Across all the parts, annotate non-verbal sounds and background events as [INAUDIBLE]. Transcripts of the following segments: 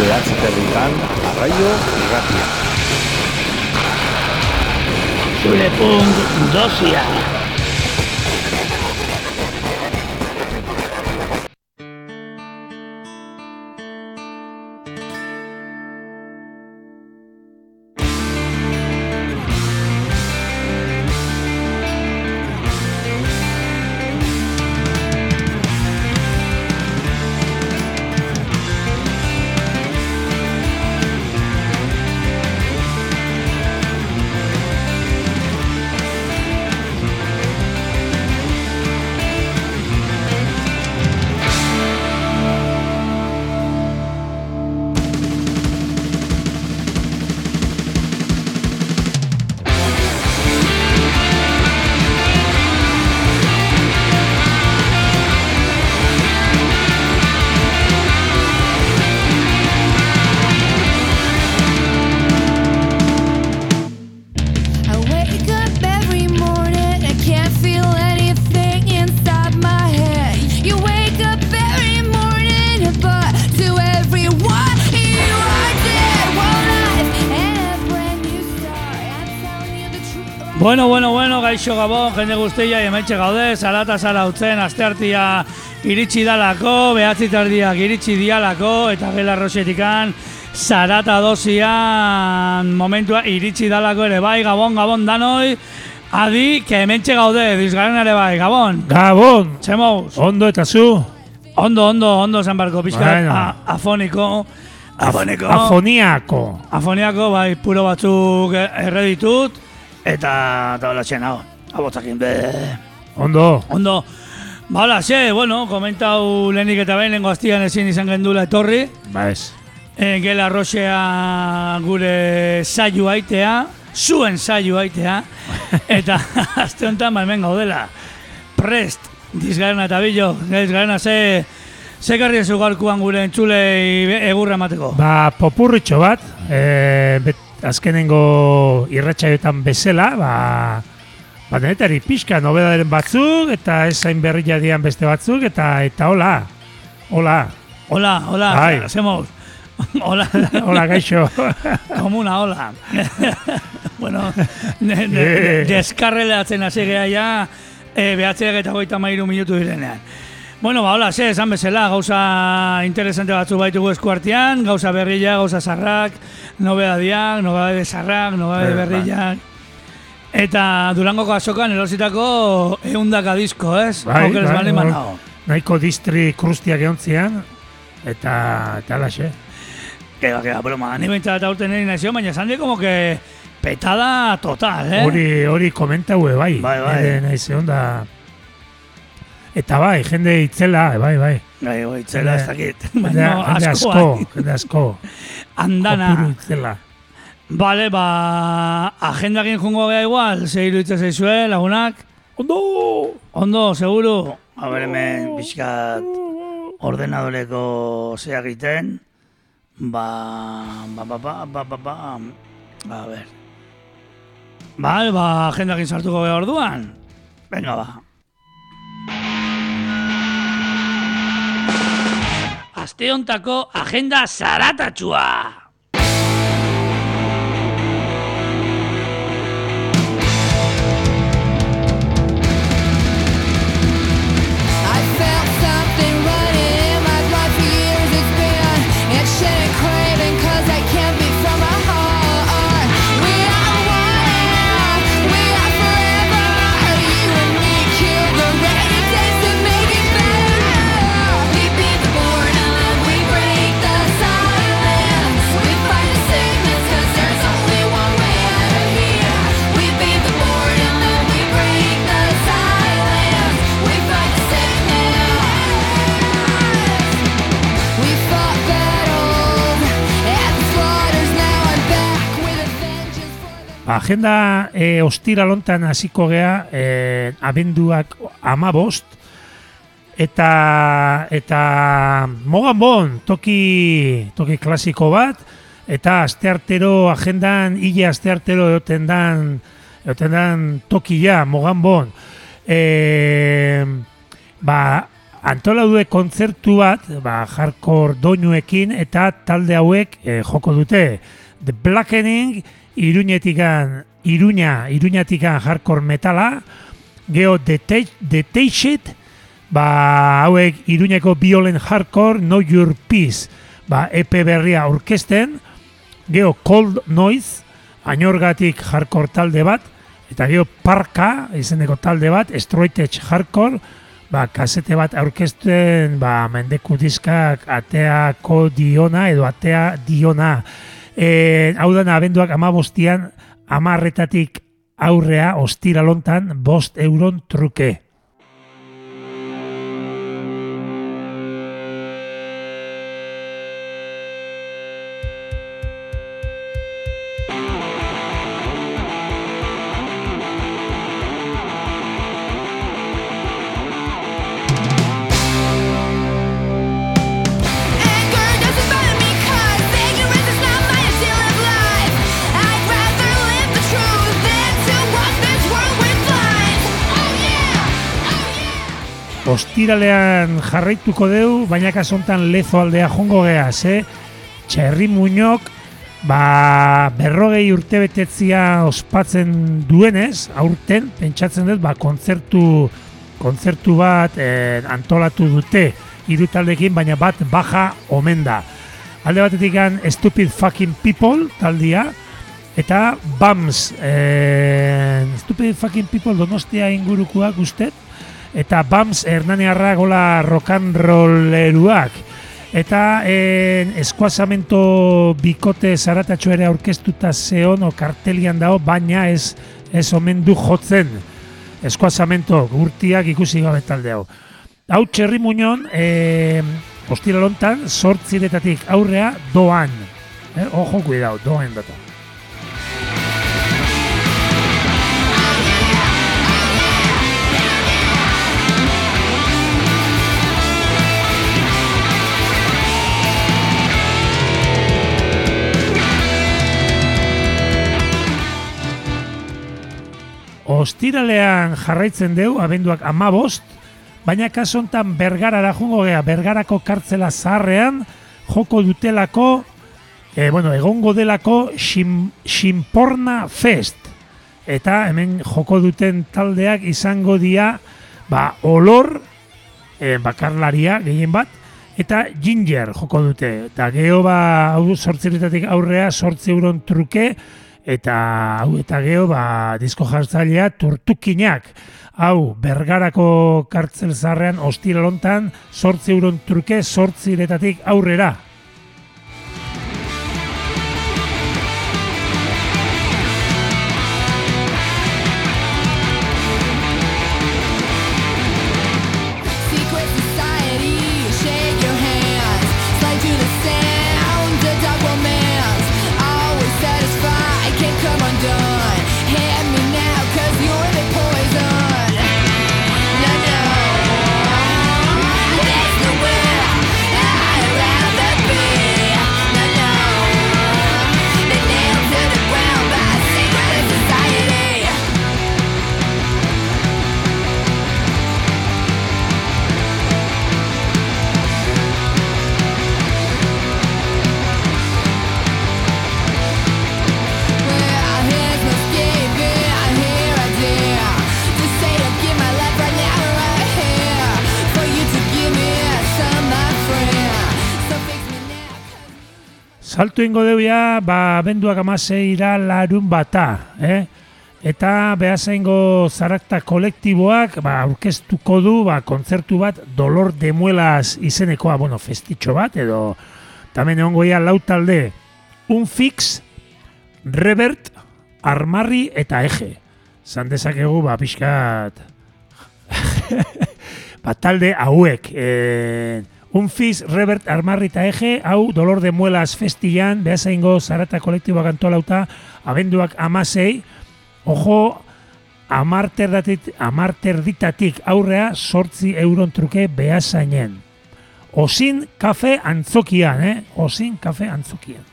behatzi territan, arraio irratia. Zure punk dosia. Gaixo gabon, jende guztia, hementxe gaude, salata zara utzen, asteartia iritsi dalako, behatzi tardiak iritsi dialako, eta gela rosetikan, zarata dosian momentua iritsi dalako ere. Bai, gabon, gabon danoi, adi, que hementxe gaude, dizgaren ere bai, gabon, Gabon, txemauz, ondo eta zu? ondo, ondo, ondo zan barko, pixka, afoniko, afoniko, Afoniako. Afoniako, bai, puro batzuk erreditut, eta eta hola txena, abotzakin, be, Ondo. ondo. Ba, hola, xe, bueno, komentau lehenik eta behin, lengo aztian ezin izan gendula etorri, Ba ez. e, gela roxea gure saio aitea, zuen saio aitea, [LAUGHS] eta [LAUGHS] azte honetan, ba, hemen gaudela, prest, dizgarena eta bilo, dizgarena ze, ze garri ez ugalkuan gure entzulei egurra emateko. Ba, popurritxo bat, e, bet, azkenengo irratxaioetan bezala, ba, ba denetari pixka nobedaren batzuk, eta esain berri jadian beste batzuk, eta eta hola, hola, Hola, hola, Bai. hacemos. [LAUGHS] Hola, [LAUGHS] hola gaixo. [LAUGHS] como una hola. bueno, de, de, Eh. deskarrelatzen hasi gea ja, eh, behatzeak eta goita mairu minutu direnean. Bueno, ba, hola, ze, esan bezala, gauza interesante batzu baitugu eskuartean, gauza berrilla, gauza sarrak, nobedadiak, nobedade sarrak, nobedade Eh, ba. berrillak. Eta Durangoko asokan erositako eundaka disko, ez? Bai, Okeres bai, hor. banago. Nahiko distri krustiak eontzian, eta, eta alaxe. Que va, que va, broma. Ni behintzat eta urten nire nazio, baina esan como que petada total, eh? Hori, hori komentaue bai. Bai, bai. Nire Naiz egon da... Eta bai, jende itzela, bai, bai. Bai, bai, itzela ez dakit. Jende, asko, bai. jende asko. Andana. Kopuru itzela. Vale, ba, agendakin jungo gea igual, ze iruditzen zaizue, lagunak. Ondo! Ondo, seguru. A ber, hemen, pixkat, ordenadoreko zeak egiten. Ba, ba, ba, ba, ba, ba, ba, a ber. Bale, ba, agendakin sartuko gea orduan. Venga, ba. Aste hontako agenda zaratatxua. Agenda e, ostira lontan hasiko gea e, abenduak amabost eta eta mogan bon toki, toki klasiko bat eta asteartero agendan hile asteartero egoten dan egoten dan tokia mogan bon e, ba antola due kontzertu bat, ba, hardcore doinuekin eta talde hauek eh, joko dute. The Blackening, iruñetikan, iruña, iruñatikan hardcore metala, geho Tashed, ba, hauek iruñeko violent hardcore, Know Your Peace, ba, EP berria orkesten, geho Cold Noise, ainorgatik hardcore talde bat, eta geho Parka, izeneko talde bat, Stroitech hardcore, ba, kasete bat aurkezten, ba, mendeku diskak ateako diona edo atea diona. E, hau da, abenduak ama bostian, amarretatik aurrea, ostira lontan, bost euron truke. Ostiralean jarraituko deu, baina kasontan lezo aldea jongo geaz, eh? Txerri muñok, ba, berrogei urte betetzia ospatzen duenez, aurten, pentsatzen dut, ba, kontzertu, kontzertu bat eh, antolatu dute hiru taldekin, baina bat baja omen da. Alde batetik Stupid Fucking People taldia, eta BAMS, eh, Stupid Fucking People donostia ingurukoak ustet, eta BAMS Hernaniarra gola rolleruak. Eta en, eskuazamento bikote zaratatxo ere aurkeztuta zeon o kartelian dago, baina ez, ez omen du jotzen. Eskuazamento gurtiak ikusi gabe talde hau. Hau txerri muñon, e, ostira lontan, sortziretatik aurrea doan. Eh, ojo, cuidado, doan data. Ostiralean jarraitzen deu, abenduak amabost, baina kasontan bergarara jungo gea, bergarako kartzela zaharrean, joko dutelako, e, bueno, egongo delako Xim, Xinporna Fest. Eta hemen joko duten taldeak izango dia, ba, olor, e, bakarlaria gehien bat, eta ginger joko dute. Eta geho ba, sortziretatik aurrea, sortzi euron truke, eta hau eta geho ba, disko jartzailea turtukinak. Hau, bergarako kartzel zarrean, ostira lontan, sortzi euron truke, sortziretatik aurrera. Saltu ingo deu ba, benduak amaseira larun bata, eh? Eta behazaingo zarakta kolektiboak ba, aurkeztuko du ba, kontzertu bat Dolor de Muelas izenekoa, bueno, festitxo bat, edo tamen egongo ia lau talde, un fix, revert, armarri eta eje. Zan dezakegu, ba, pixkat, [LAUGHS] ba, talde hauek. E, Unfiz, Revert, Armarri eta Eje, hau Dolor de Muelas festian, behazaingo zarata kolektiboak antolauta, abenduak amasei, ojo, amarterditatik, amarterditatik aurrea sortzi euron truke behazainen. Osin kafe antzokian, eh? Osin kafe antzokian.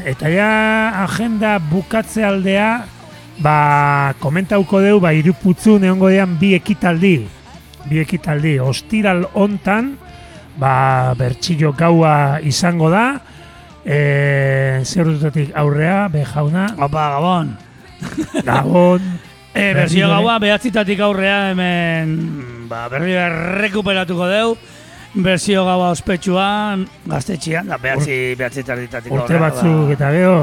En, eta ja agenda bukatze aldea, ba, komentauko deu, ba, iruputzu neongo dean bi ekitaldi. Bi ekitaldi. Ostiral hontan, ba, bertxillo gaua izango da, e, zer aurrea, be jauna, Opa, Gabon. Gabon, [LAUGHS] E, berzio ere. gaua behatzitatik aurrea hemen ba, berri rekuperatuko deu. Berzio gaua ospetsua gaztetxian, da behatzi, behatzi tarditatik urte batzuk eta gero,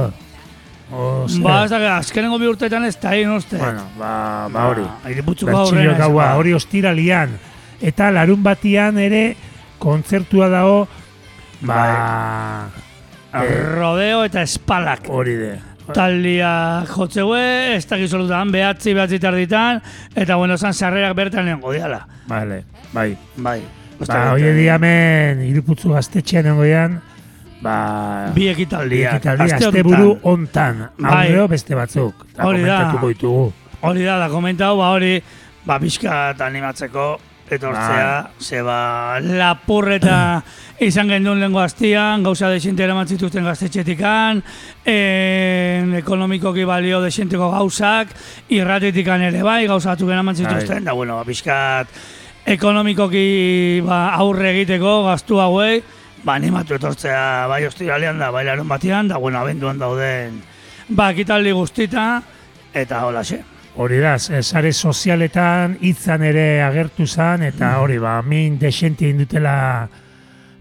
o, zer? Ba, ez da, azkenengo bi urteetan ez da egin uste. bueno, ba, ba hori. Iriputzuko Bertxillo aurrena. gaua, hori ostiralian. Eta larun batian ere kontzertua dago, ba, eh, Rodeo eta espalak. hori de. Taldia jotzeue, ez dakiz solutan, behatzi, behatzi tarditan, eta bueno, zan sarrerak bertan nengo diala. Vale, bai. Bai. Ba, hoie di hemen iruputzu gaztetxean nengoian, ba, Bi ekitaldiak. ekitaldi, aste aste honetan. buru ontan. Bai. Beste batzuk. Hori da. komentatuko ditugu. Hori da, da komentau, ba hori, ba pixkat animatzeko, etortzea, ze ba, lapurreta [CLEARS THROAT] izan gendun lengo aztian, gauza desinte eraman zituzten gaztetxetikan, en, ekonomikoki balio desinteko gauzak, irratitikan ere bai, gauza batzuk eraman zituzten, da bueno, ba, pixkat ekonomikoki ba, aurre egiteko gaztu hauei, ba, animatu etortzea bai ostiralean da, bai larun batian, da bueno, abenduan dauden, ba, ekitaldi guztita, eta hola xe. Hori da, sare sozialetan hitzan ere agertu zan, eta hori, ba, min desenti indutela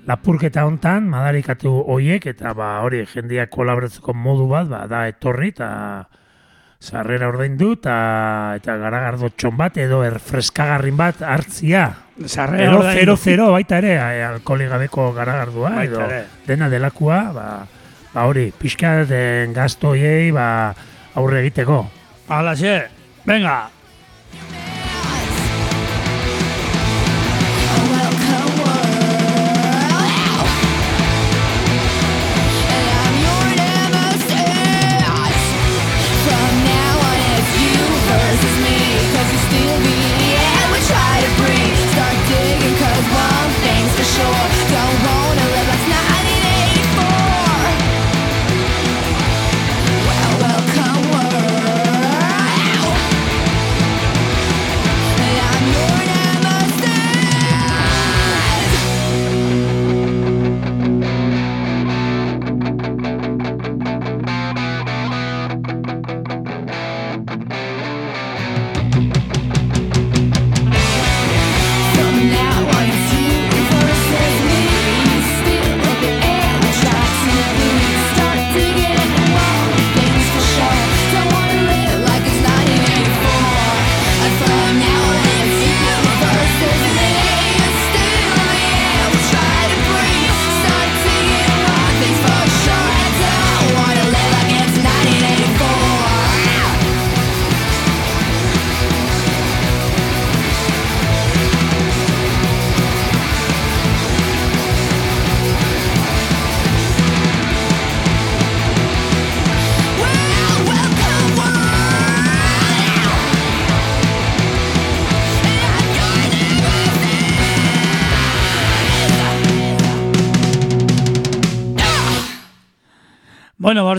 lapurketa hontan, madarikatu hoiek, eta ba, hori, jendeak kolaboratzeko modu bat, ba, da etorri, eta sarrera ordaindu, eta, eta garagardo txon bat, edo erfreskagarrin bat hartzia. Sarrera Edo ordaindu. 0-0 baita ere, eh, alkoholik gabeko garagardua, edo dena delakua, ba, ba hori, pixka den gazto hoiei, ba, aurre egiteko. Alaxe, venga. Don't wanna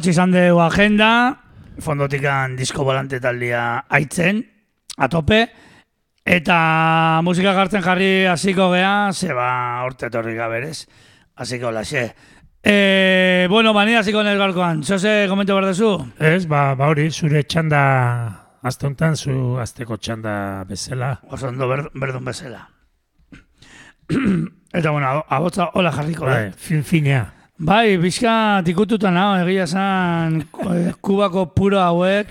Bortzi izan dugu agenda, fondotikan disko volante taldia aitzen, atope, eta musika gartzen jarri hasiko gea, zeba horte etorri gaberez, hasiko laxe. E, bueno, bani hasiko nez gaurkoan, zose komento behar duzu? Ez, ba, ba hori, zure txanda, azte honetan, zu azteko txanda bezala. Oso ondo ber, berdun bezala. [CLEARS THROAT] eta bueno, abotza hola jarriko, Bai, eh? fin finea. Bai, bizka tikututa nago, egia esan eh, kubako puro hauek,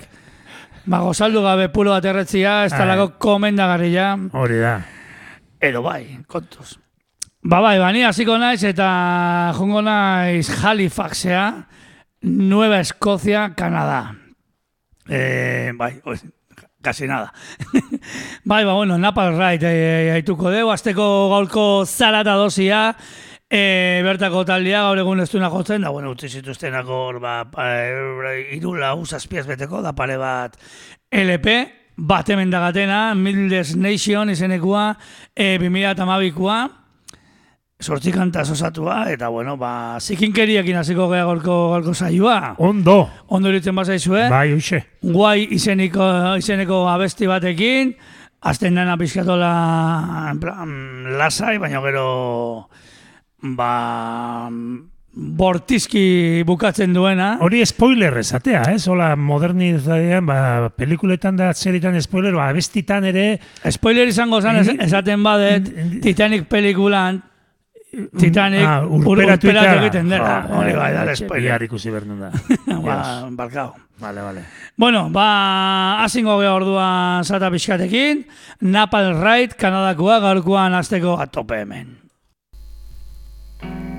ba, gozaldu gabe puro bat erretzia, ez talako komendagarria, Hori da. edo bai, kontuz. Ba, bai, bani hasiko naiz eta jongo naiz Halifaxea, Nueva Escocia, Kanada. Eh, bai, oi, casi nada. [LAUGHS] bai, ba, bueno, Napal Right eh, haituko deu, azteko gaurko zarata dosia, eh, bertako taldea gaur egun ez duena jotzen, da, bueno, utzi zituztenak hor, ba, eh, irula usazpiaz beteko, da pare bat LP, bat hemen dagatena, Middles Nation izenekua, e, 2008koa, sortzi kantaz osatua, eta bueno, ba, zikinkeriekin hasiko gea gorko, gorko saioa. Ondo, Ondo iritzen bazaizue, bai, hoxe. guai izeniko, izeneko abesti batekin, azten dena pizkatola en plan, lasai, baina gero ba, bortizki bukatzen duena. Hori spoiler esatea, ez? Hola, modernizadeian, ba, pelikuletan da zeritan spoiler, ba, abestitan ere, Spoiler izango zen es- esaten badet, Titanic pelikulan, Titanic ah, ur- urperatu egiten dela. Ah, Hori bai, da spoiler. Ikusi behar nun da. Ba, barkau. Vale, vale. Bueno, ba, azingo geha orduan zata pixkatekin, Napal Ride, Kanadakoa, gaurkoan azteko atope hemen. I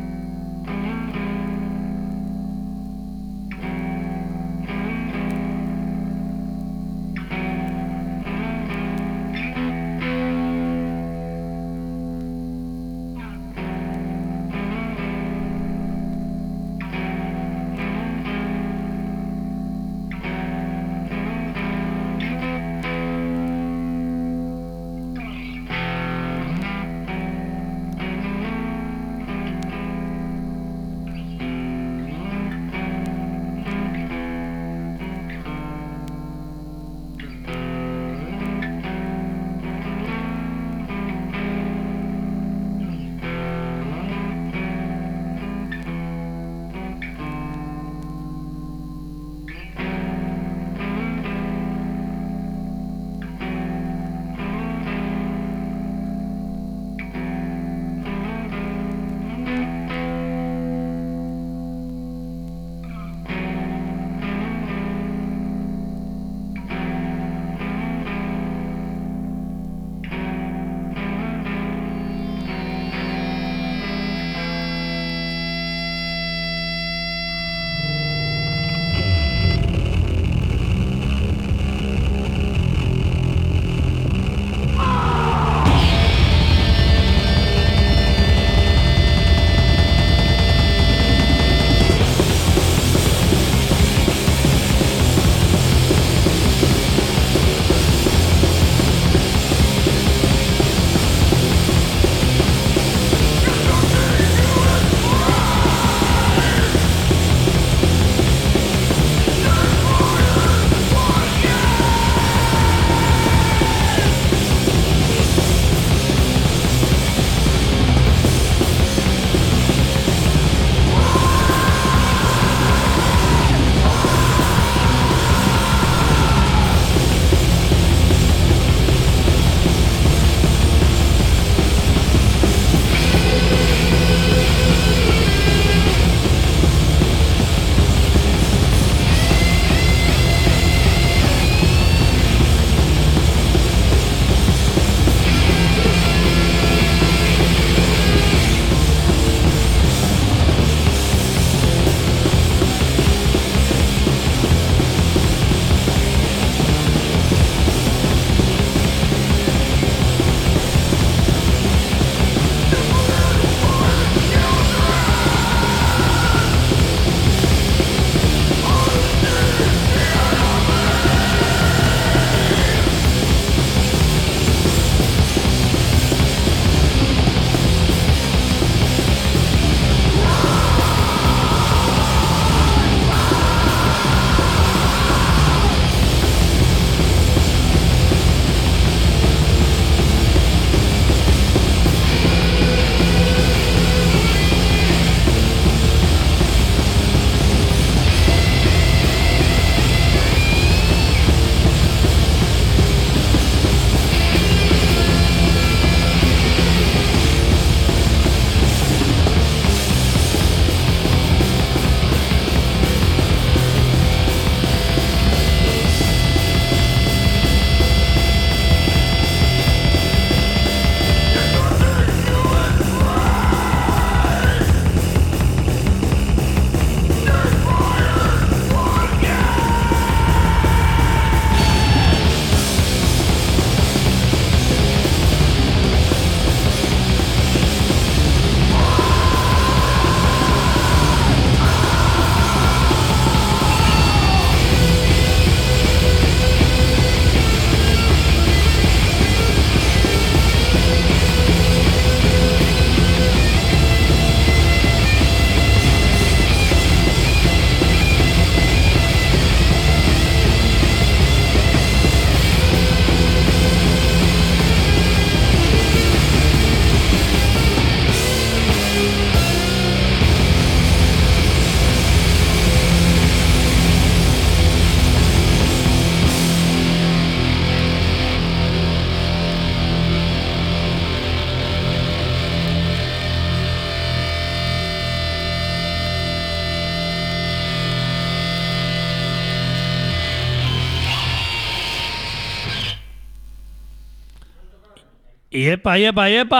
Iepa, iepa, iepa,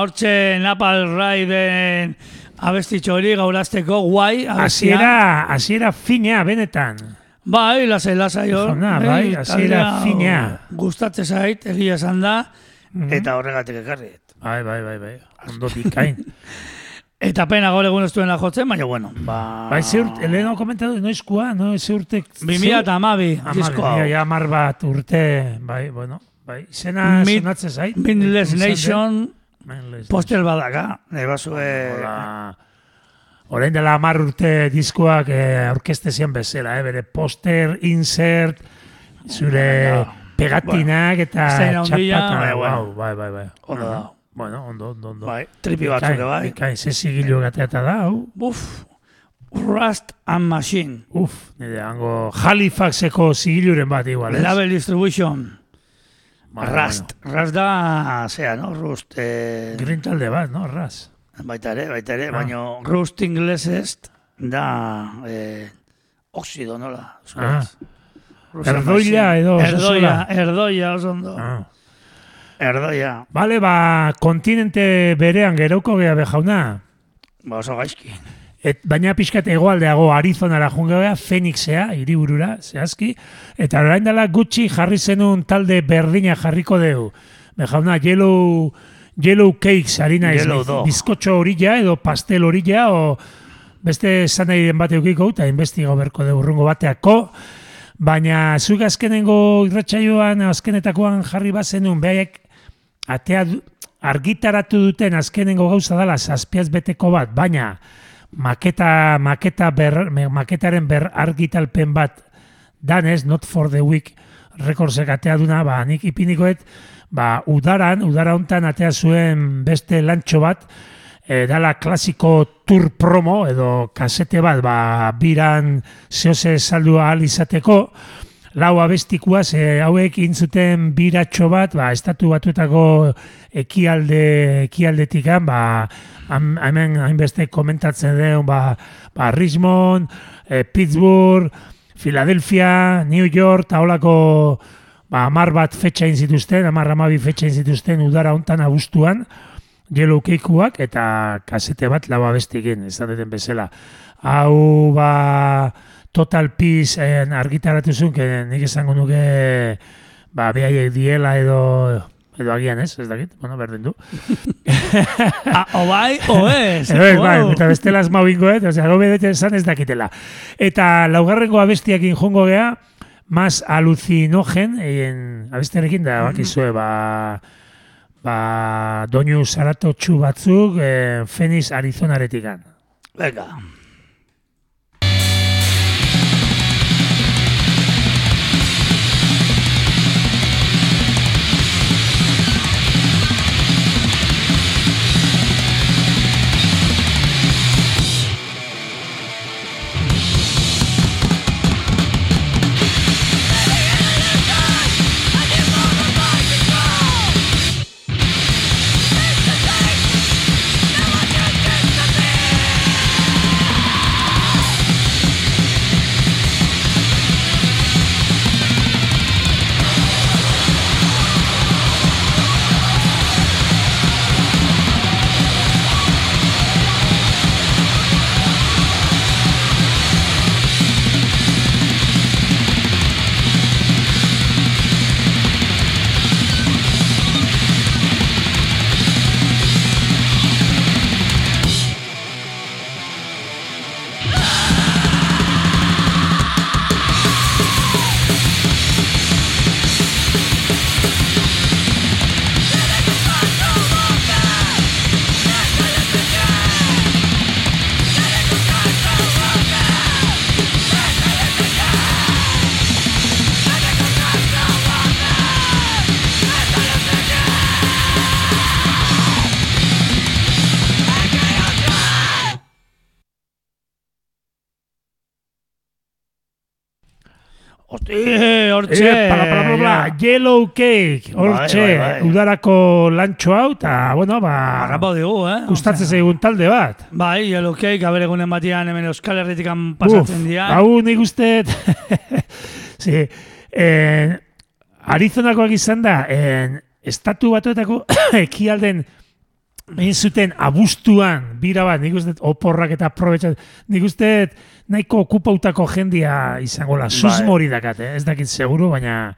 hortxe Napal Raiden abestitxo hori gaulazteko guai. Hasiera, hasiera finea benetan. Bai, lasai, lasai hor. Jauna, bai, hasiera taldea, finea. Gustatze zait, egia esan da, Mhm. eta horregatik ekarri. Bai, bai, bai, bai. Ondo bikain. [LAUGHS] Eta pena gaur egun ez duena jotzen, baina bueno, ba... bai, ze urte, leheno komentatu, noizkoa, no, ze urte... 2000 eta amabi, Amar, disko hau. ja, ja, amar bat urte, bai, bueno, bai, izena Mid- sonatzen zait. Mindless Nation poster badaka. Hola. Orain dela hamar urte diskoak eh, aurkezte zian bezala, eh? bere poster, insert, zure pegatinak eta txapata. bai, bueno. Wow, bai, bai, bai. Ondo da. Bueno, ondo, ondo, ondo. Bai, tripi batzuk bai. Bikain, ze zigilu gateata da, hau. Uf, Rust and Machine. Uf, nire hango Halifaxeko zigiluren bat igual, ez? Label Distribution. Bueno, Rust. Rust da, zea, no? Rust. Eh, Bueno. Green talde bat, no? Ras. baita ere, baita ere, Ah. baina Rust inglesest da eh, oxido, nola? Ah. Machine. edo Erdoia, erdoia, oso ondo. Ah. Erdoia, Bale, ba, kontinente berean geroko gea bejauna. ba oso gaizki. Et, baina pixkat egoaldeago Arizonara jungea, Phoenixea, hiriburura, zehazki, eta orain dela gutxi jarri zenun talde berdina jarriko deu. Bejauna, yellow, yellow cakes harina ez, bizkotxo horila edo pastel horila, o beste esan nahi den bat eukiko, eta investigo berko deu urrungo bateako, baina zuk azkenengo irratsaioan azkenetakoan jarri bazenun, behaiek atea argitaratu duten azkenengo gauza dela zazpiaz beteko bat, baina maketa, maketa ber, maketaren ber argitalpen bat danez, not for the week rekordsek atea duna, ba, nik ipinikoet, ba, udaran, udara hontan atea zuen beste lantxo bat, e, dala klasiko tour promo edo kasete bat, ba, biran zehose saldua ahal izateko, lau abestikua, ze hauek intzuten biratxo bat, ba, estatu batuetako ekialde, ekialdetikan, ba, hemen hainbeste komentatzen den, ba, ba Richmond, eh, Pittsburgh, Philadelphia, New York, eta holako ba, amar bat fetxa zituzten, amar amabi fetxa zituzten udara hontan abuztuan, Yellow Cakeuak eta kasete bat lau abestikin, esan duten bezala. Hau, ba, Total Peace en, argitaratu zuen, que nik esango nuke, ba, behaiek diela edo, edo agian ez, ez dakit, bueno, berdin du. [LAUGHS] Ah, o bai, o ez. Ez, bai, eta bestela asma bingoet, osea, gobe bete esan ez dakitela. Eta laugarrengo abestiakin jongo gea, mas alucinogen, en, abestiarekin da, bakizue, ba, ba, doinu saratotxu batzuk, eh, Phoenix Arizonaretikan. Venga. Hosti, hortxe. Eh, pala, pala, Yellow Cake, hortxe, Bai, bai, bai. udarako lantxo hau, eta, bueno, ba, Arrapa digu, eh? gustatzen zaigun talde bat. Bai, Yellow Cake, aberegunen batian hemen Euskal Herritikan pasatzen dira. hau nik uste, [LAUGHS] sí, eh, Arizonakoak izan da, en, estatu batuetako [COUGHS] ekialden egin zuten abuztuan, bira bat, nik uste oporrak eta aprobetxat, nik uste nahiko okupautako jendia izango la, susmori dakat, eh? ez dakit seguru, baina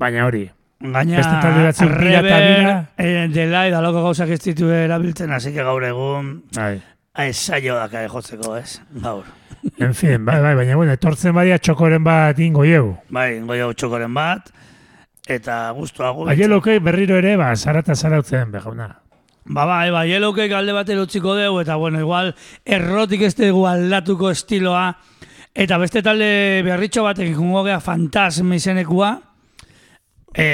baina hori. Gaina, talde batzuk bira bira. eh, dela edaloko gauzak ez ditu erabiltzen, hasi que gaur egun, Bai. aizaio daka jotzeko, ez? Gaur. En fin, bai, bai, baina bueno, etortzen badia txokoren bat ingo ieu. Bai, goia txokoren bat, eta guztuago. Aielokei berriro ere, ba, zara eta zara utzen, bejauna. Ba, bai, bai, elokek alde batera utziko dugu, eta bueno, igual, errotik ez dugu aldatuko estiloa, eta beste talde beharritxo batek ikungo gea fantasma izenekua, e,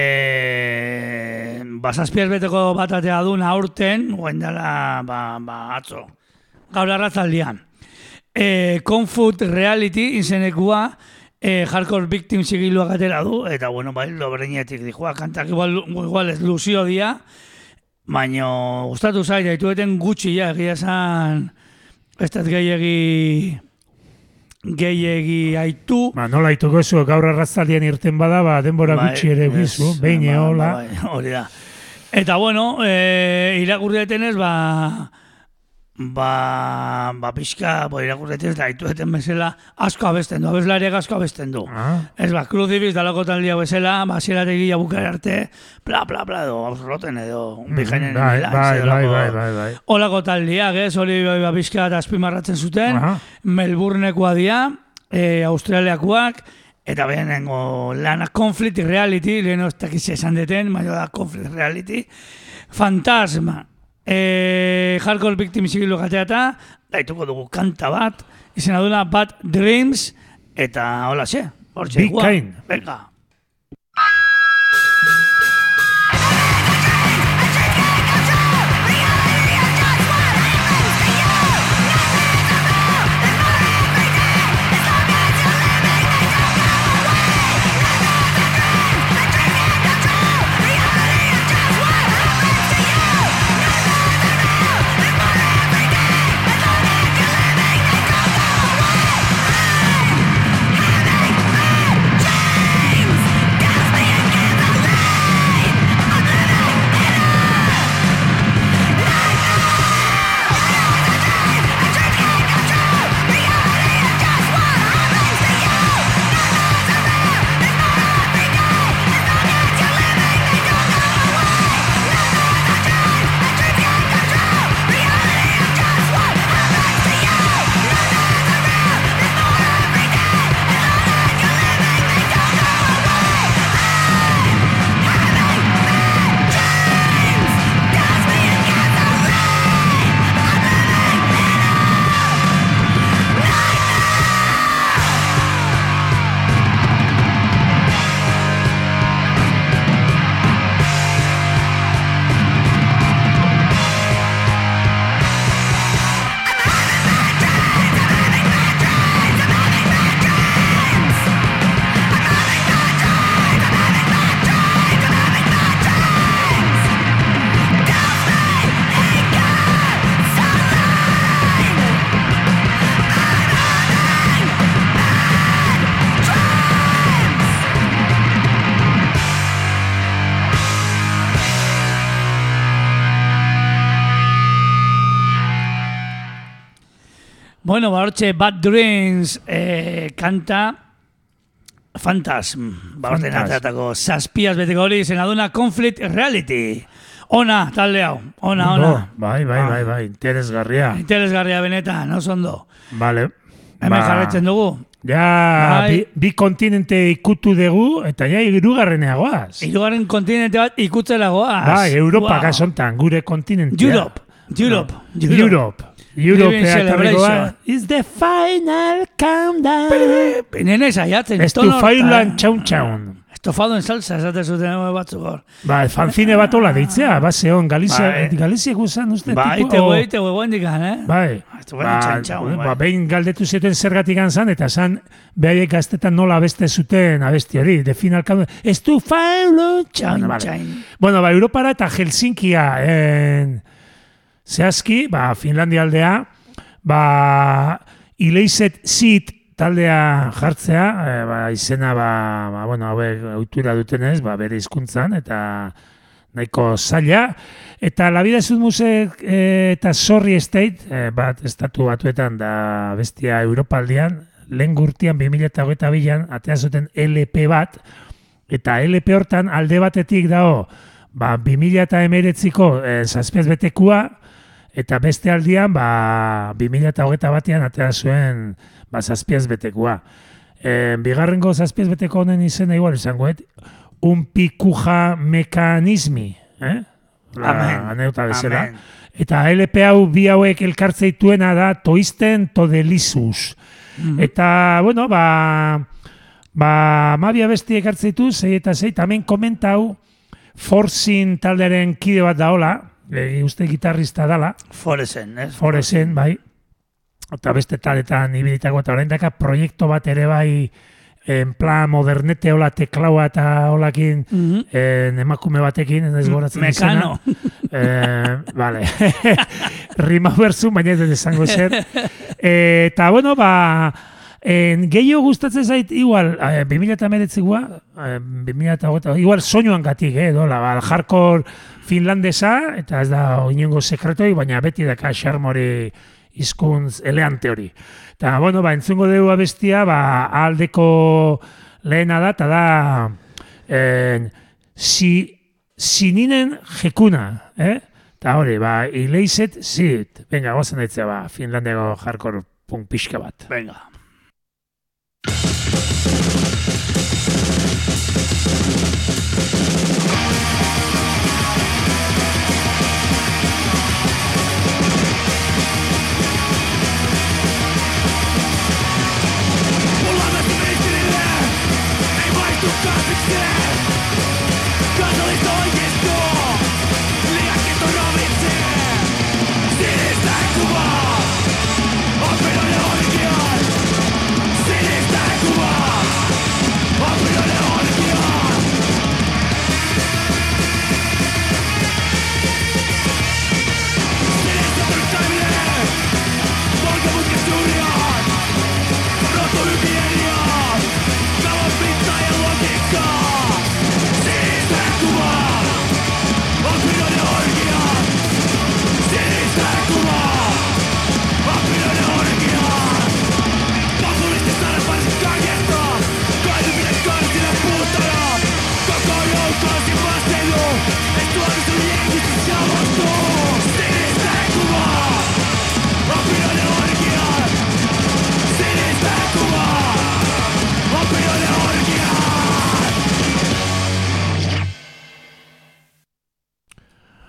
basazpiaz beteko bat atea duen aurten, guen dela, ba, ba, atzo, gaur arratzaldian. E, Confut Reality izenekua, e, Hardcore Victim sigiluak atera du, eta bueno, bai, dobreinetik dijoa, kantak igual, igual ez luzio dia, baina gustatu zait, haitueten gutxi ja, egia esan, ez dut gehiegi, gehiegi haitu, Ba, nola ituko zu, gaur arrazaldian irten bada, ba, denbora Bai, gutxi ere ez, bizu, behin ba, eola. ba, bai, hori da. Eta bueno, e, irakurri detenez, ba, ba, ba pixka, bo, irakurri detenez, da, itueten bezala, asko abesten du, abeslariak asko abesten du. Ah, Ez ba, kruzibiz dalako taldia bezala, ba, zierategia bukara arte, bla, bla, bla, edo, ausroten edo, bijainen bai, lan, bai, zelako- bai, bai, bai, bai. Olako taldiak, ez, hori bai, ba, pixka eta azpimarratzen zuten, Aha. Melbournekoa dia, e, Australiakoak, eta behenengo lana Conflict Reality, lehen ez dakiz esan deten, baina da Conflict Reality, Fantasma, e, Hardcore Victim Sigilu gateata, daituko dugu kanta bat, izena duna Bad Dreams, eta hola xe, hor Be kind. Venga. Hortxe Bad Dreams eh, kanta Fantasm, ba, orten Fantasm. ateratako zazpiaz beteko hori izena duna Conflict Reality. Ona, talde hau, ona, ona. Ondo, bai, bai, Ah. bai, bai, interesgarria. Interesgarria benetan, oso ondo. Vale. Hemen jarretzen dugu. Ja, Bai. bi, bi kontinente ikutu dugu, eta ja, irugarreneagoaz. Hirugarren kontinente bat ikutzela goaz. Bai, Europa Wow. kasontan, gure kontinentea. Europe, Europe, Europe. Europe. Europe Da. celebration. It's the final countdown. Nene saiatzen. Ez du txaun txaun. Estofado en salsa, esate zuten hau batzuk hor. Ba, fanzine bat ola deitzea, ba, zeon, Galizia, Bai. Galizia guzan, uste, Bai, tipo, ite o- ite hue dikan, eh? Bai, Estu bueno, txan txaun, bai. ba, behin galdetu zuten zergatik zan, eta zan, behaiek gaztetan nola beste zuten abesti hori, de final countdown, ez du failan Txain, txaun. Bueno, ba, Europara eta Helsinkia en, zehazki, ba, Finlandia aldea, ba, Ileiset Zit taldea jartzea, e, ba, izena, ba, ba, bueno, hauek ohitura dutenez, ba, bere hizkuntzan eta nahiko zaila. Eta La Vida es un Musek eh, eta Sorry State, eh, bat estatu batuetan da bestia Europaldian, lehen gurtian 2008 bilan, atea zuten LP bat, eta LP hortan alde batetik dago, ba, 2000 eta emeretziko eh, zazpiaz betekua, eta beste aldian, ba, 2000 eta hogeita batean atea zuen ba, zazpiaz betekua. E, bigarrengo zazpiaz beteko honen izena igual izango, et? Un pikuja mekanismi, eh? La, Amen. Aneuta bezala. Amen. Eta LP hau bi hauek elkartzeituena da toisten todelizus. Eta, bueno, ba, ba, mabia besti ekartzeitu, zei eta zei, tamen komentau Forsin taldearen kide bat daola, e, uste gitarrista dala, Foresen, ez? Foresen, bai, eta beste taletan ibilitako, eta orain daka proiektu bat ere bai, en plan modernete hola teklaua eta holakin Mhm. en, emakume batekin, ez goratzen. Mekano. [LAUGHS] Eh, vale. [LAUGHS] Rima berzu, baina ez esango zer. [LAUGHS] Eh, eta, bueno, ba, en, gehiago gustatzen zait, igual, eh, 2008 eh, 2008, igual soinuan gatik, eh, dola, ba, hardcore finlandesa, eta ez da inongo sekretoi, baina beti daka xarmori hizkuntz eleante hori. Eta, bueno, ba, entzungo dugu abestia, ba, aldeko lehena da, eta da, en, si, sininen jekuna, eh? Eta hori, ba, ileizet zit. Venga, gozen daitzea, ba, Finlandego hardcore punk pixka bat. Venga.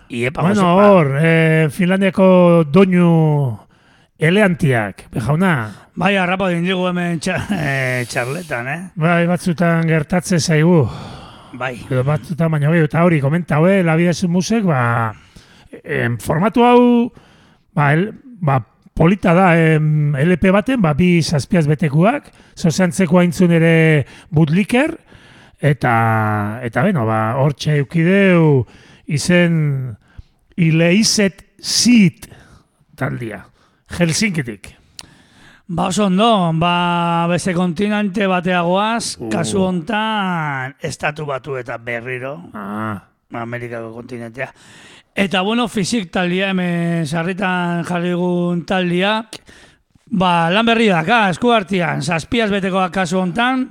Iepa, Bueno, hor, eh, Finlandiako doinu eleantiak, bejauna. Bai, harrapa dindigu hemen txa, eh, txarletan, eh? Bai, batzutan gertatze zaigu. Bai. Edo batzutan baina gehiago, eta hori, komenta, hoe, la vida es un musek, ba, em, formatu hau, ba, el, ba, polita da, em, LP baten, ba, bi zazpiaz betekuak, zozantzeko haintzun ere butliker, eta, eta beno, ba, hortxe eukideu, izen, ileizet zit taldia, Helsinkitik. Ba, oso ondo, ba, beste kontinente bateagoaz, Uh. kasu hontan, estatu batu eta berriro, Ah, Amerikako kontinentea. Eta, bueno, fizik taldia, hemen sarritan jarri dugun taldiak, ba, lan berri daka, esku artean, zazpiaz betekoak kasu hontan,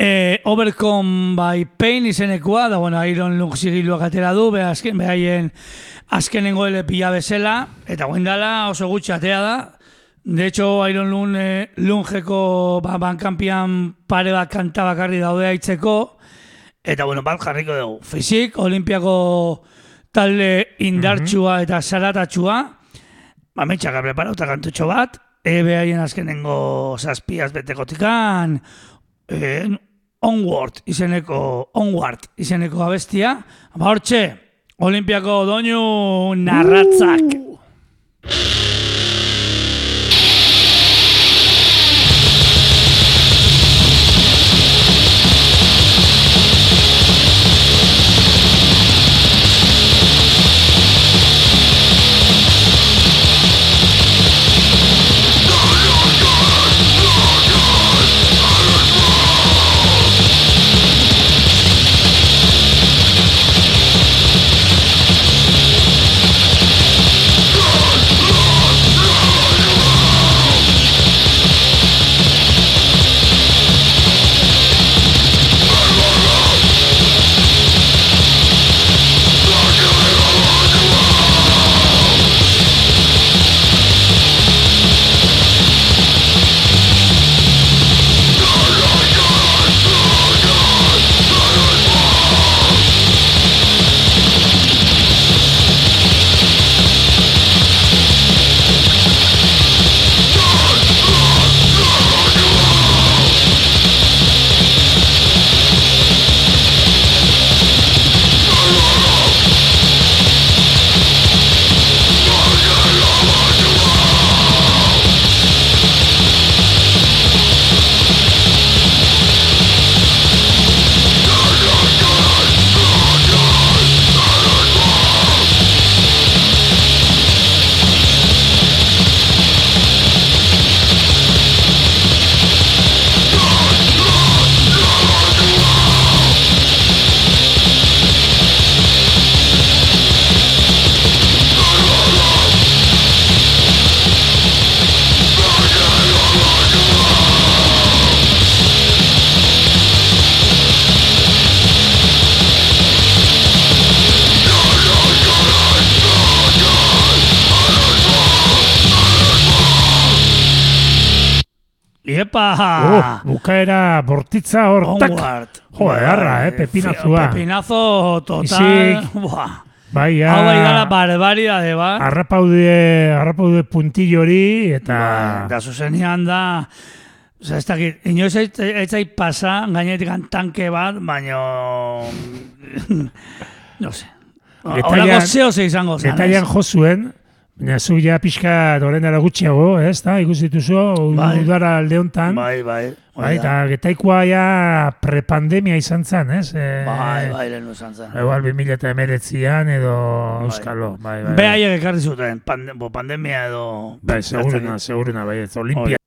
e, Overcome by Pain izenekoa, da, bueno, Iron Lung zigiluak atera du, azken, behaien azkenengo LPia bezala, eta guen dala oso gutxi atea da, De hecho, Iron Lung, eh, Lungeko ba, bankampian pare bat kanta bakarri daude aitzeko, Eta, bueno, bat jarriko dugu. Fizik, olimpiako talde indartsua eta zaratatxua. Ba, metxaka preparauta kantutxo bat. Ebe haien azkenengo zazpiaz betekotikan. Eh, onward izeneko, onward izeneko abestia. Ba, hortxe, olimpiako doinu narratzak. Thank Oh, bukaera bortitza hor! Onward. Jo, edarra, eh, pepinazua. Pepinazo total. Izik. Buah. Bai, ja, Hau bai dala barbaridade, ba. arrapaude, arrapaude puntillo hori, eta... Bai, da zuzenean da... Osa, ez dakit, inoiz ez zait pasa, gainetik tanke bat, baino... [LAUGHS] no sé. Detailan- Horako zeo ze izango zen, Detailan jo zuen, baina zu ja pixka doren dara gutxiago, ez da, ikusi dituzu, Bai. udara alde hontan. Bai, bai. Bai, eta getaikoa ja prepandemia izan zen, ez? E, Bai, bai, lehen izan zen. Igual 2019an edo Bai. Euskalo, bai, bai. Behaiek ekarri zuten, pande, bo, pandemia edo... Bai, seguruna, Ez seguruna, bai, ez, olimpian.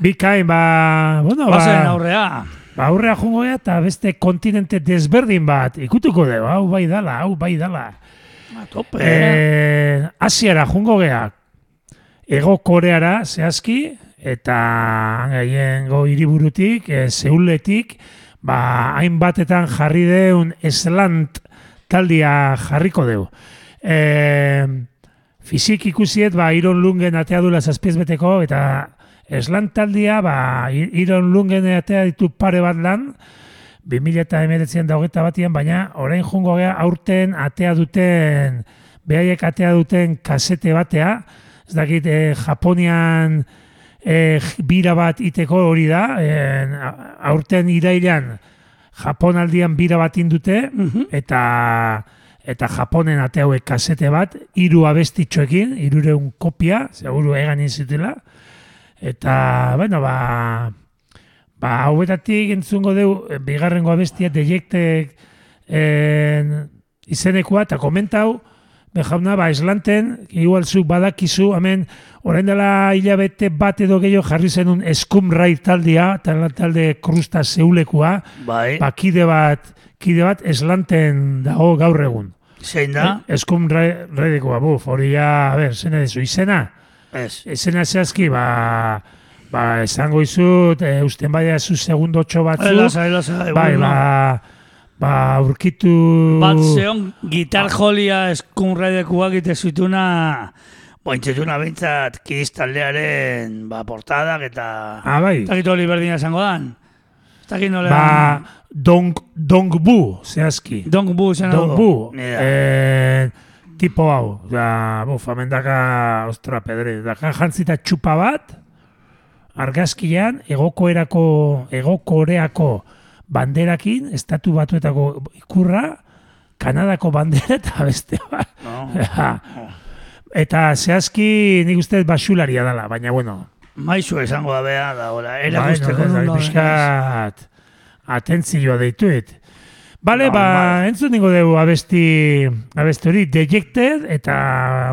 Bikain, ba, bueno, Bazen ba, aurrea. ba, aurrea jungo eta beste kontinente desberdin bat, ikutuko dugu, hau bai dala, hau bai dala. A tope. Eh, Asiara jungo gea, Ego Koreara zehazki, eta gaien go hiriburutik, e, Seuletik, ba, hainbatetan jarri deun eslant taldia jarriko deu. E, fizik ikusiet, ba, Iron Lungen atea dula zazpiez beteko, eta eslant taldia, ba, Iron Lungen atea ditu pare bat lan, 2000 eta emeretzien da hogeita batian, baina orain jungo gea aurten atea duten, behaiek atea duten kasete batea, ez dakit, eh, Japonian eh, bira bat iteko hori da, eh, aurten irailean Japonaldian bira bat indute, Mhm. eta eta Japonen ate hauek kasete bat, hiru abestitxoekin, hirureun kopia, seguru egan inzitela, eta, bueno, ba, ba, hauetatik entzungo deu, eh, bigarrengo abestia, deiektek en, izenekua, eta komentau, bejauna, ba, eslanten, igual zuk badakizu, hemen, orain dela hilabete bat edo gehiago jarri zenun eskum rai taldia, tal- talde krusta zeulekua, Bai, ba, kide bat, kide bat eslanten dago gaur egun. zein da? Eskum rai, raidikoa, buf, hori ja, a ber, zena dizu, izena? Ez. Izena zehazki, ba, ba, esango izut, e, usten baina zu segundotxo batzu, Elasa, elasa, bai, ba, ba, aurkitu... Bat zeon gitar jolia eskunraidekua gite zituna Bointzetuna bintzat kistaldearen ba, portadak eta... Ah, bai, Ez dakit hori berdina esango dan. Dakit nola... ba, dong, dongbu, zehazki. Dong bu zen Dongbu, Ni da. eh, tipo hau, da, buf, amendaka, ostra, pedre, daka jantzita txupa bat, argazkian, egokoerako, egokoreako banderakin, estatu batuetako ikurra, Kanadako bandera eta beste bat. No? eta zehazki nik uste basularia dela, baina bueno, Maizu esango da bea, da, hola, bai, erakusteko no, non no, dauden. pixkat atentzioa deituet. Bale, ba, Normal. entzun ningo dugu abesti, abesti hori, Dejected eta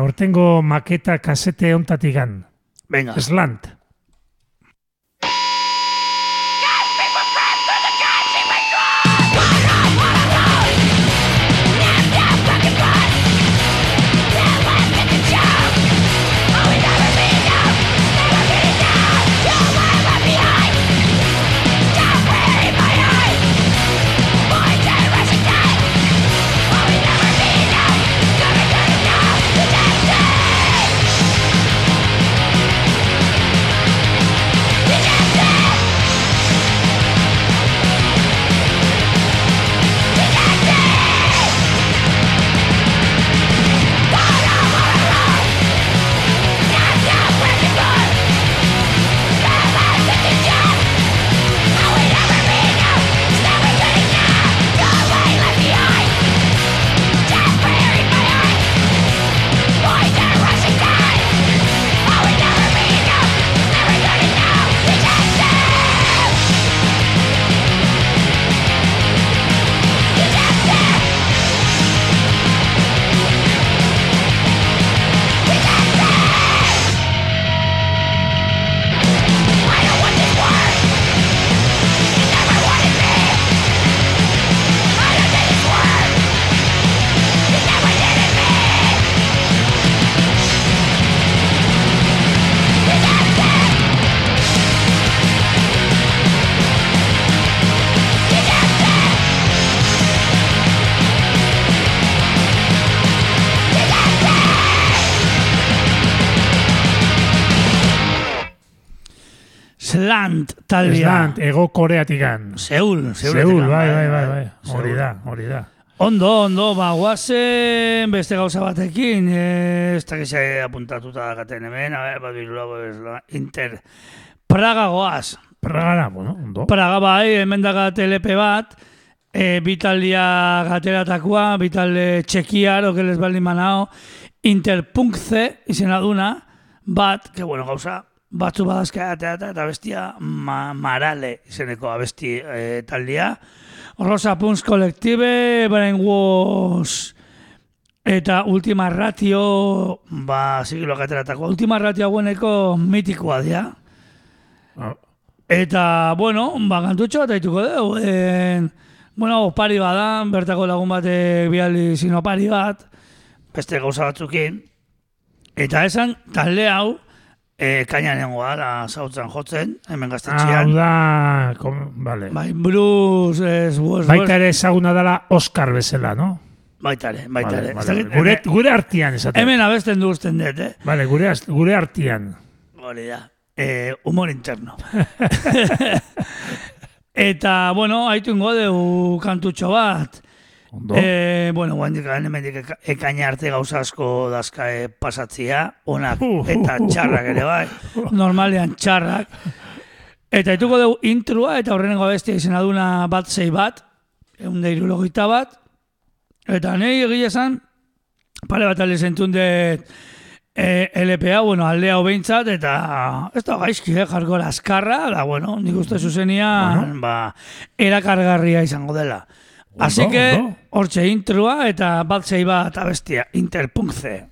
ortengo maketa kasete ontatikan. Venga. Slant. Slant taldea. Eslant, ego koreatikan. Seul, Seul. Seul, bai, bai, bai, bai. Hori da, hori da. Ondo, ondo, ba, guazen beste gauza batekin, eh, ez dakiz apuntatuta dakaten hemen, a ver, bat birulago ez, la, Inter. Praga goaz. Pragara, bueno, ondo. Praga bai, hemen daga telepe bat, e, bitaldia gateratakoa, bitalde txekiar, okeles baldin manao, Interpunkze izena duna, bat, que bueno, gauza, batzu badazka ateata eta bestia ma, Marale izeneko abesti e, taldia. Rosa Punks Collective, Brainwash eta Ultima Ratio, ba, sigilo gateratako. Ultima Ratio haueneko mitikoa dira. Ah, Eta, bueno, ba, kantutxo bat aituko dugu. En, bueno, opari bada, bertako lagun batek bialdi sinopari bat, beste gauza batzukin. Eta esan, talde hau, e, kainanengoa da zautzen jotzen, hemen Hau gaztetxean. da, kom, vale. Bai, blues, es, was, Baita ere ezaguna dela Oscar bezala, no? Baitare, baitare. Vale, Ez vale. dakit, Gure, gure artian esaten. Hemen abesten du usten dut, eh? Vale, gure, gure artian. Hori da. Eh, humor interno. [LAUGHS] [LAUGHS] Eta, bueno, haitu ingo dugu kantutxo bat. Ondo. Eh, bueno, guandik hemendik eka- ekaina arte gauza asko dazka eh, pasatzia, onak eta txarrak ere bai, [LAUGHS] normalean txarrak. Eta dituko dugu intrua eta horrenengo bestia izena duna bat zei bat, egun da irulogeita bat, eta nahi egia esan, pare bat alde zentun dut e, LPA, bueno, aldea hau behintzat, eta ez da gaizki, eh, jarko da, bueno, nik uste zuzenian, ba, erakargarria izango dela. Así que, hortxe intrua eta bat zei bat abestia, interpunkze.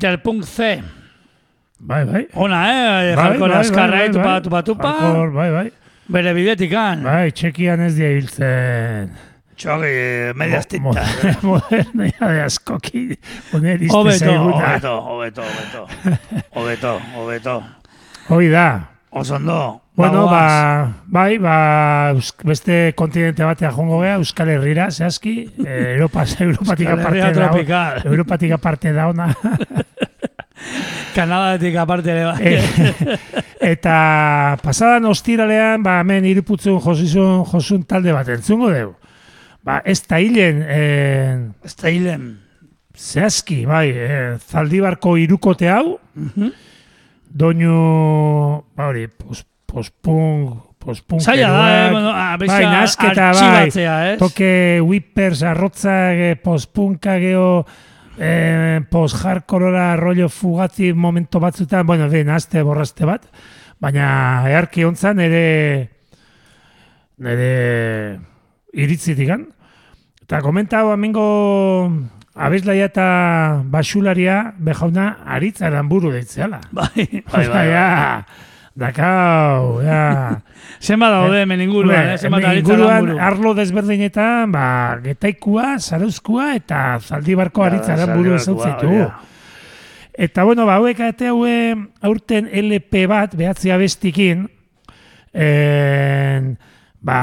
Interpunk C. Bai, bai. Ona, eh? Bai, Jarko bai, laskarra, bai, eh? Tupa, bai. tupa, tupa. Hardcore, Bai, bai. Bere bidetikan. Bai, txekian ez dia hiltzen. Txogi, medias Mo- tintas. [LAUGHS] Modernia de askoki. Zaiguna. hobeto, hobeto, hobeto. [LAUGHS] Hobeto, hobeto. Hoi da. Oso ondo. Bueno, Bagoaz. ba, bai, ba, beste kontinente batea jongo gea, Euskal Herrira, zehazki, [LAUGHS] eh, Europa, [LAUGHS] Europatik aparte da. Europatik aparte da ona. [LAUGHS] Kanadatik aparte ere bai. Eh, eta pasadan ostiralean, ba, hemen iriputzun josizun, josun talde bat entzungo deu. Ba, ez da hilen, eh, Ez da hilen. zehazki, bai, eh, zaldibarko irukote hau, doinu, ba hori, pos, pospunk, pospunk, Zaila da, eh, bueno, a, bai, bizka nasketa, bai, artxibatzea, ez? toke whippers, arrotza, eh, pospunka, geho, eh, post-hardcorera rollo fugazi momento batzutan, bueno, de, nazte, borrazte bat, baina earki hontzan nire nire iritzitikan. Eta komenta hau amengo abeslaia eta basularia bejauna aritza eranburu deitzeala. [LAUGHS] Bai, bai, Osea, bai. [LAUGHS] ja, dakau, ja. [LAUGHS] Zenba daude hemen inguruan, eh? Hemen aritza inguruan arlo desberdinetan, ba, getaikua, zarauzkua eta zaldibarko aritza hori da. Eta bueno, ba, hauek ate haue aurten LP bat, behatzi abestikin, en, ba,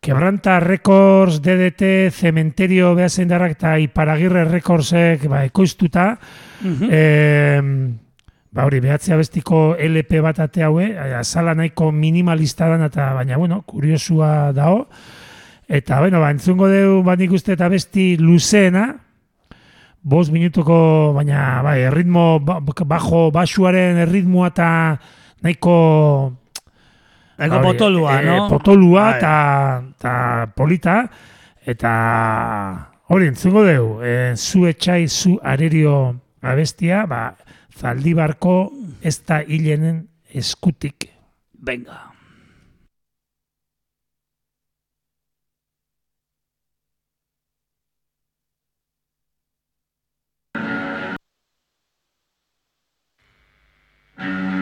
Quebranta Records, DDT, Cementerio behazen darrak eta Iparagirre Recordsek ba, ekoiztuta, Mhm. em, ba hori, behatzi abestiko LP bat ate haue, azala nahiko minimalista dan, eta baina, bueno, kuriosua dao. Eta, bueno, ba, entzungo deu, ba, nik uste eta besti luzeena, bost minutuko, baina, bai, erritmo, ba- bajo, basuaren erritmoa eta nahiko... Hori, potolua, eh, no? Potolua Bai. eta eta polita, eta hori, entzungo deu, e, zu etxai, zu arerio abestia, ba, zaldibarko ez da hilenen eskutik. Venga. I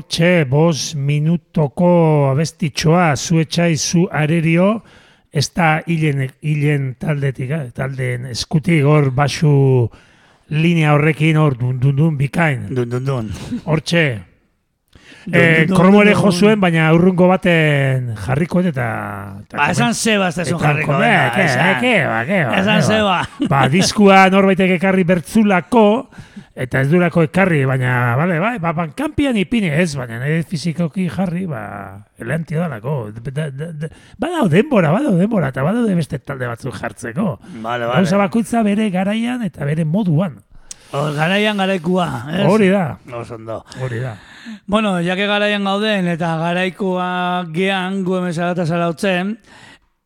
hortxe, bos minutoko abestitxoa, zu etxai, zu arerio, ez da hilen, hilen taldetik, eh, taldeen eskutik, hor basu linea horrekin, hor dun, dun, dun, bikain. Dun, dun, dun. Hortxe, Dun, kromo ere jo zuen, baina urrungo baten jarriko eta... Ba, esan zeba ez tezun jarriko. esan. ba, ba, Esan ke ba. zeba. Ba, diskua [LAUGHS] norbaitek ekarri bertzulako, eta ez durako ekarri, baina, bale, bai, ba, bankampian ipine ez, baina nire fizikoki jarri, ba, eleantia dalako. Da- da- da- Badao denbora, badao denbora, eta badaude beste talde batzuk jartzeko. Vale, Gauza vale. bakoitza bere garaian eta bere moduan. Hor, garaian garaikua. ez? Hori da, Oso ondo. hori da. Bueno, jake garaian gauden eta garaikoa gean gu hemen zarata zarautzen,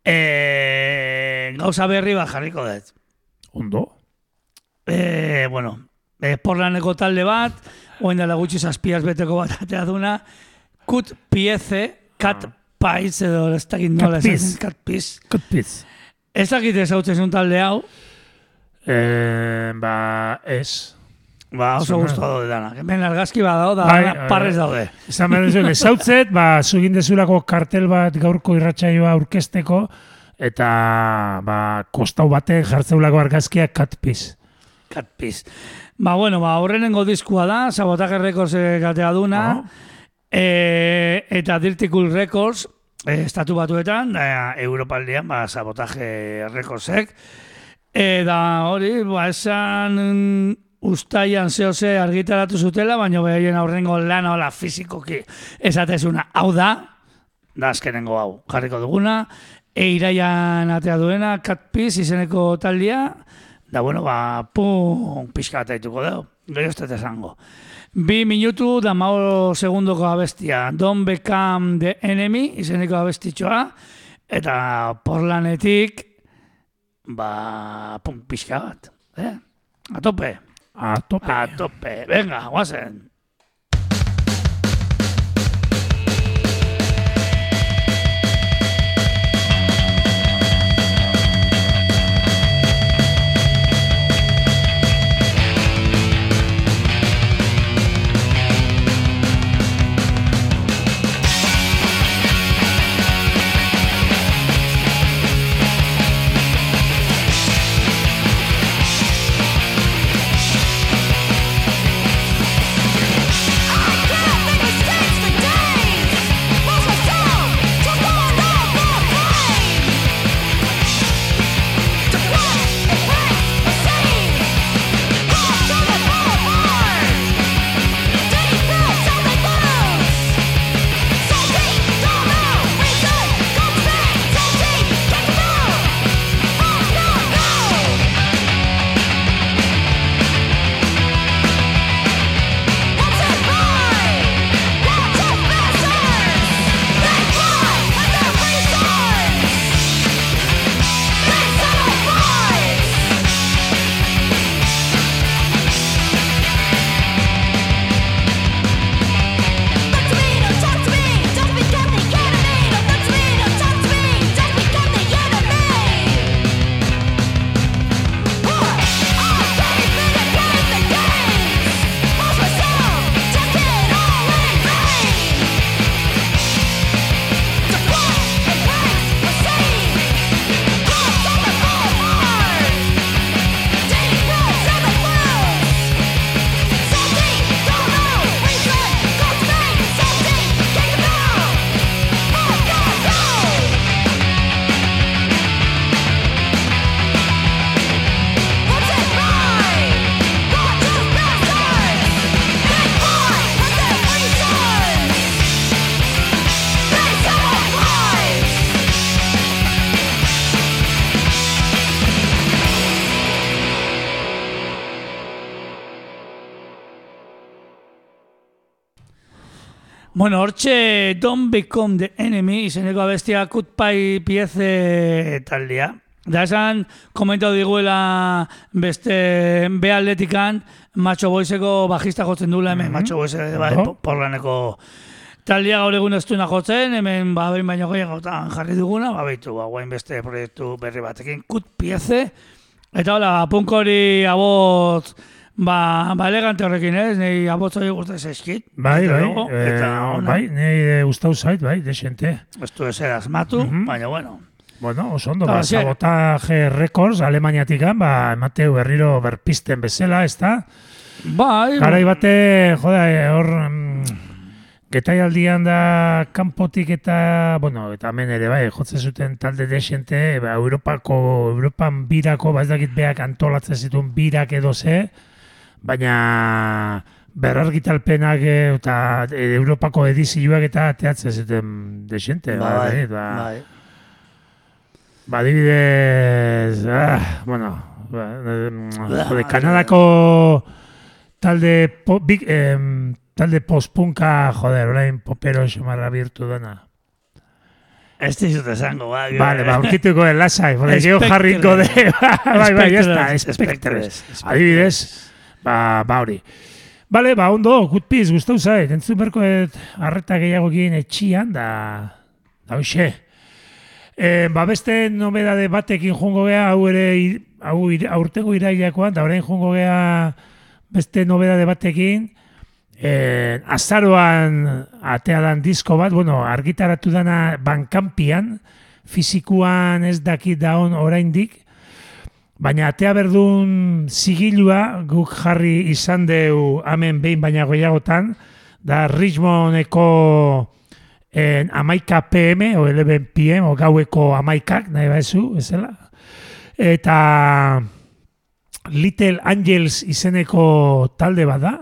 e, gauza berri bat jarriko dut. Ondo. E, bueno, e, porlaneko talde bat, oen dela gutxi zazpiaz beteko bat atea duna, kut pieze, kat paiz edo ez dakit nola Cut piece. esaten, kat piz. Ez dakit ezautzen zuen talde hau, Eh, ba, ez. ba oso gustu daude danak. Hemen argazki bat dago, da Bai, danak parrez eh, daude. Esan behar duzuen, ezautzet, ba, zugin dezulako kartel bat gaurko irratsaioa aurkezteko, eta ba, kostau baten jartzeulako argazkia katpiz. Cat Piece. Ba, bueno, ba, horrenengo diskua da, Sabotage Records gatea duna, Aha. e, eta Dirty Cool Records, e, estatu batuetan, da, Europaldian, ba, Sabotage Recordsek, e, da hori, ba, esan ustaian zehose argitaratu zutela, baina behaien aurrengo lan hola fizikoki esatezuna hau da, da azkenengo hau, jarriko duguna, e iraian atea duena, Cat Piece izeneko taldia, da bueno, ba, pum, pixka bat aituko dugu, gero ez. Bi minutu da mao segundoko abestia, Don't Become the Enemy izeneko abestitxoa, eta porlanetik, ba, pum, pixka bat, eh? A tope, A tope. a tope, venga, guazen. Bueno, hortxe Don't Become the Enemy izeneko abestia kutpai pieze taldea. Da esan, komentau diguela beste B atletikan, Macho Boyseko bajista jotzen duela hemen, Macho Boys ere bai, po- porlaneko taldea gaur egun ez duena jotzen, hemen ba, behin baino gehiagotan jarri duguna, ba, beitu, ba, guain beste proiektu berri batekin, kut pieze, eta hola, punk hori abot Ba, ba elegante horrekin ez, nahi abotzoi guztaz eskit. Bai, Desde bai, luego, eh, eta ona, bai, nei gustau zait, bai, desente. Ez du ezer asmatu, Mhm. baina bueno. Bueno, oso ondo, ba, sabotaje records Alemaniatik ba, emateu berriro berpisten bezala, ez da? Bai, Garai bate, joda, eh, hor, mm, getaialdian da kanpotik eta, bueno, eta hemen ere, bai, jotzen zuten talde desente, ba, Europako, Europan birako, ba, ez dakit beak antolatzen zituen birak edo ze, baina berrargitalpenak eh, eta eh, Europako edizioak eta teatzen zuten desente, ba, bai, bai, ba, bai. Ba, adibidez, ah, bueno, ba, eh, Ba, jode, Kanadako talde, po, big, em, talde postpunka, joder, orain popero xamarra birtu dena. Ez dizut esango, bai. Vale, ba, aurkituko den lasai, porque Spectres. jarriko de, [LAUGHS] bai, bai, Spectres, Spectres. Spectres. Adibidez, ba, ba hori. Bale, ba, ondo, good piece, gustau zait, entzun berko et arreta gehiago egin etxian, da, da hoxe. E, ba, beste nobedade batekin jongo gea, hau ere, hau aurtengo irailakoan, da orain jongo gea beste nobedade batekin, e, azaroan atea dan disko bat, bueno, argitaratu dana bankampian, fizikuan ez dakit daun oraindik, baina atea berdun zigilua guk jarri izan deu hemen behin baina gehiagotan, da Richmondeko en, amaika PM o 11 PM o gaueko amaikak, nahi baizu, bezala. Eta Little Angels izeneko talde bat da.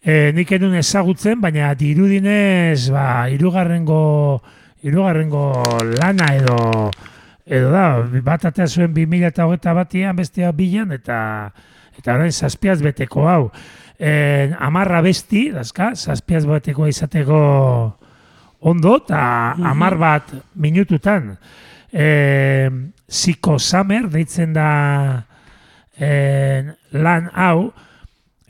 E, nik edun ezagutzen, baina dirudinez, ba, irugarrengo, irugarrengo lana edo, edo da, bat atea zuen 2008 batian, bestea bilan, eta eta orain zazpiaz beteko hau. E, amarra besti, dazka, zazpiaz beteko izateko ondo, eta amar bat minututan. E, Ziko Summer, deitzen da e, lan hau,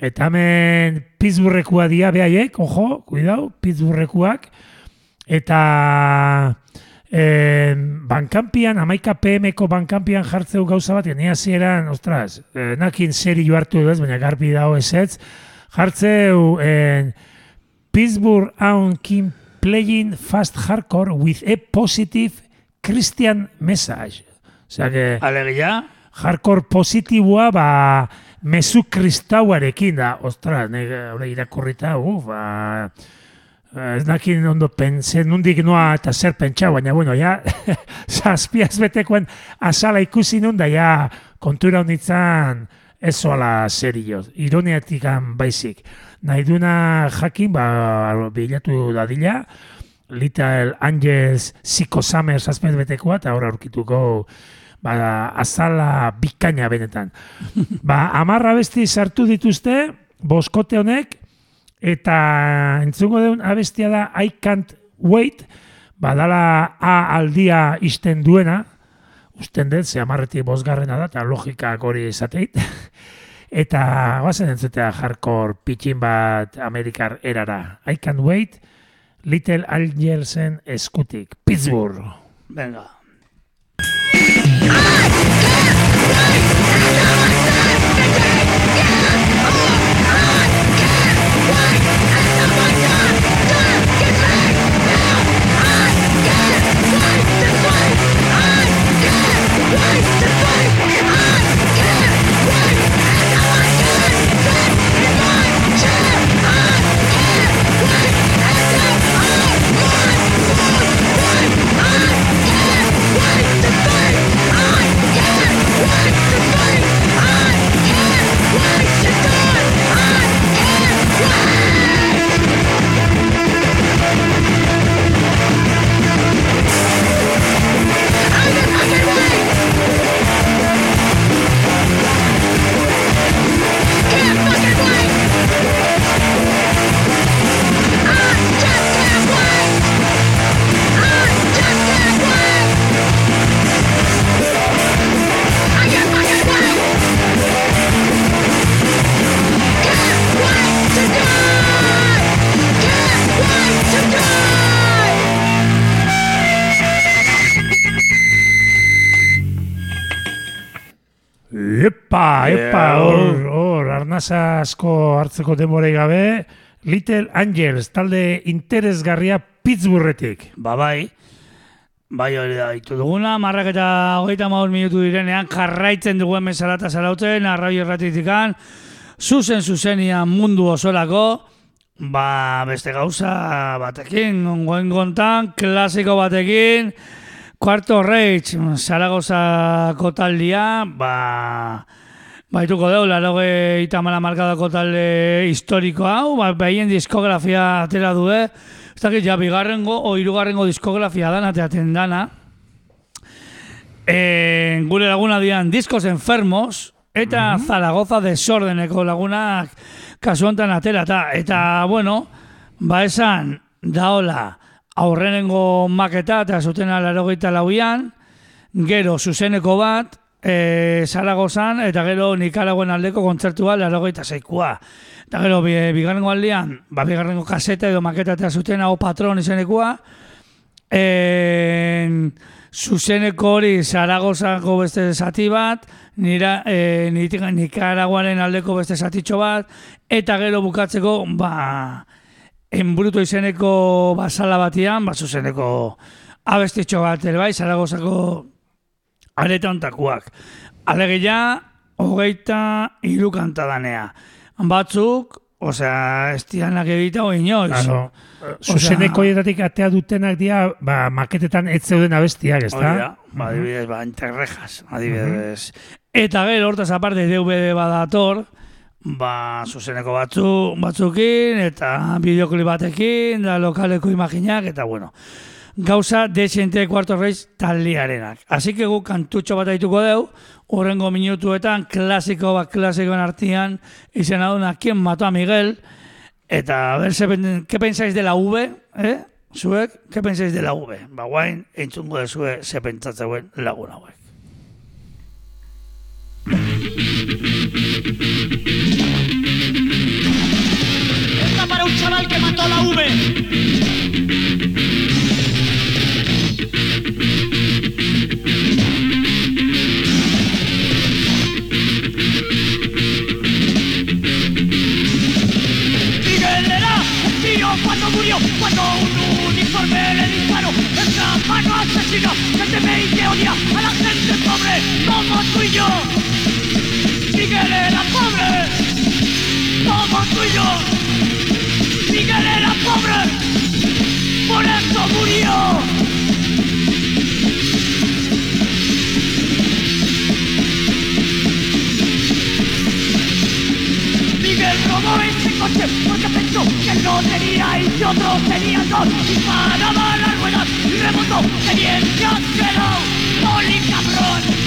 eta hemen Pittsburghekua dia behaiek, ojo, kuidau, Pittsburghekuak, eta eh, bankampian, amaika PM-ko bankampian jartzeu gauza bat, ni hasieran, ostras, eh, nakin seri hartu duz, baina garbi dago ezetz, jartzeu eh, Pittsburgh Aun Kim playing fast hardcore with a positive Christian message. Osea, que Alegia, hardcore positiboa ba mezu kristauarekin da. Ostras, nire hori irakurrita, uf, ba, ez nakin ondo pentsen, nundik noa eta zer pentsa, baina bueno, ja, [LAUGHS] zazpiaz betekoen azala ikusi nun, da ja, kontura honitzan, ez zoala serio, ironiatik baizik. Nahi duna jakin, ba, bilatu dadila, Little Angels Psycho Summer zazpiaz betekoa, eta hor aurkituko ba, azala bikaina benetan. [LAUGHS] ba, amarra besti sartu dituzte, boskote honek, eta entzungo deun abestia da I Can't Wait, badala A aldia isten duena, usten dut, ze amarretik bosgarrena da, eta logikak hori esateit. [LAUGHS] eta guazen entzutea hardcore pitchin bat Amerikar erara. I Can't Wait, Little Angelsen eskutik, Pittsburgh. venga. Wait Epa, epa, Eh, hor, hor, arnaza asko hartzeko demorei gabe, Little Angels, talde interesgarria Pittsburghetik. Ba bai, bai hori da, ditu duguna, marrak eta hogeita maur minutu direnean, jarraitzen dugu hemen zarata zarautzen, arraio erratitikan, zuzen zuzenian mundu osorako, ba beste gauza batekin, goen gontan, klasiko batekin, Cuarto Reich, Zaragozako taldia, ba, baituko deu, laro gehieta mala markadako talde historiko hau, ba, behien diskografia atera du, eh? Ez dakit, ja, bigarrengo o hirugarrengo diskografia dan, ateaten dana. E, gure laguna dian Discos Enfermos, eta Zaragoza desordeneko lagunak kasu honetan atera, eta, eta, bueno, ba esan, daola, aurrenengo maketa, eta zuten alarogeita lauian, gero zuzeneko bat, e, Zaragozan, eta gero Nikaraguen aldeko kontzertua larogeita zeikua. Eta gero, bi, bigarrengo aldean, ba, bigarrengo kaseta edo maketa eta zuten hau patron izenekua, en, zuzeneko hori Zaragozako beste zati bat, nira, e, nitik- Nikaraguaren aldeko beste zatitxo bat, eta gero bukatzeko, ba, enbruto izeneko basala batian, ba, zuzeneko abestitxo bat bai, Zaragozako areta ontakuak. Alegia, hogeita hiru kanta danea. Batzuk, osea, ez dianak egiteko inoiz. Claro. Zuzeneko hietatik atea dutenak dira, ba, maketetan ez zeuden abestiak, ez Hori da, ba, adibidez, ba, interrejas, adibidez. Eta gero, hortaz aparte, DVD badator, ba, zuzeneko batzu, batzukin, eta bideoklip batekin, da lokaleko imaginak, eta bueno, gauza desente kuarto reiz taldiarenak. Así que gu kantutxo bat aituko deu, horrengo minutuetan, klasiko bat klasikoen artian, izena duna, ¿Quién mató a Miguel? Eta, a ver, se, pen- ¿qué pensáis de la V? Eh? Zuek, ¿qué pensáis de la V? Ba, guain, entzungo dezue, ze pentsatzeuen lagun hauek. Mató la V. Cuando murió, cuando un uniforme le disparó. Esa mano asesina que teme y que a la gente pobre como tú y yo. Miguel era pobre como tú y yo. Miguel era pobre, por eso murió. Miguel robó ese coche porque pensó que no tenía y que otro tenía dos. Disparaba las ruedas y remontó, que bien se aceleró. ¡Poli cabrón!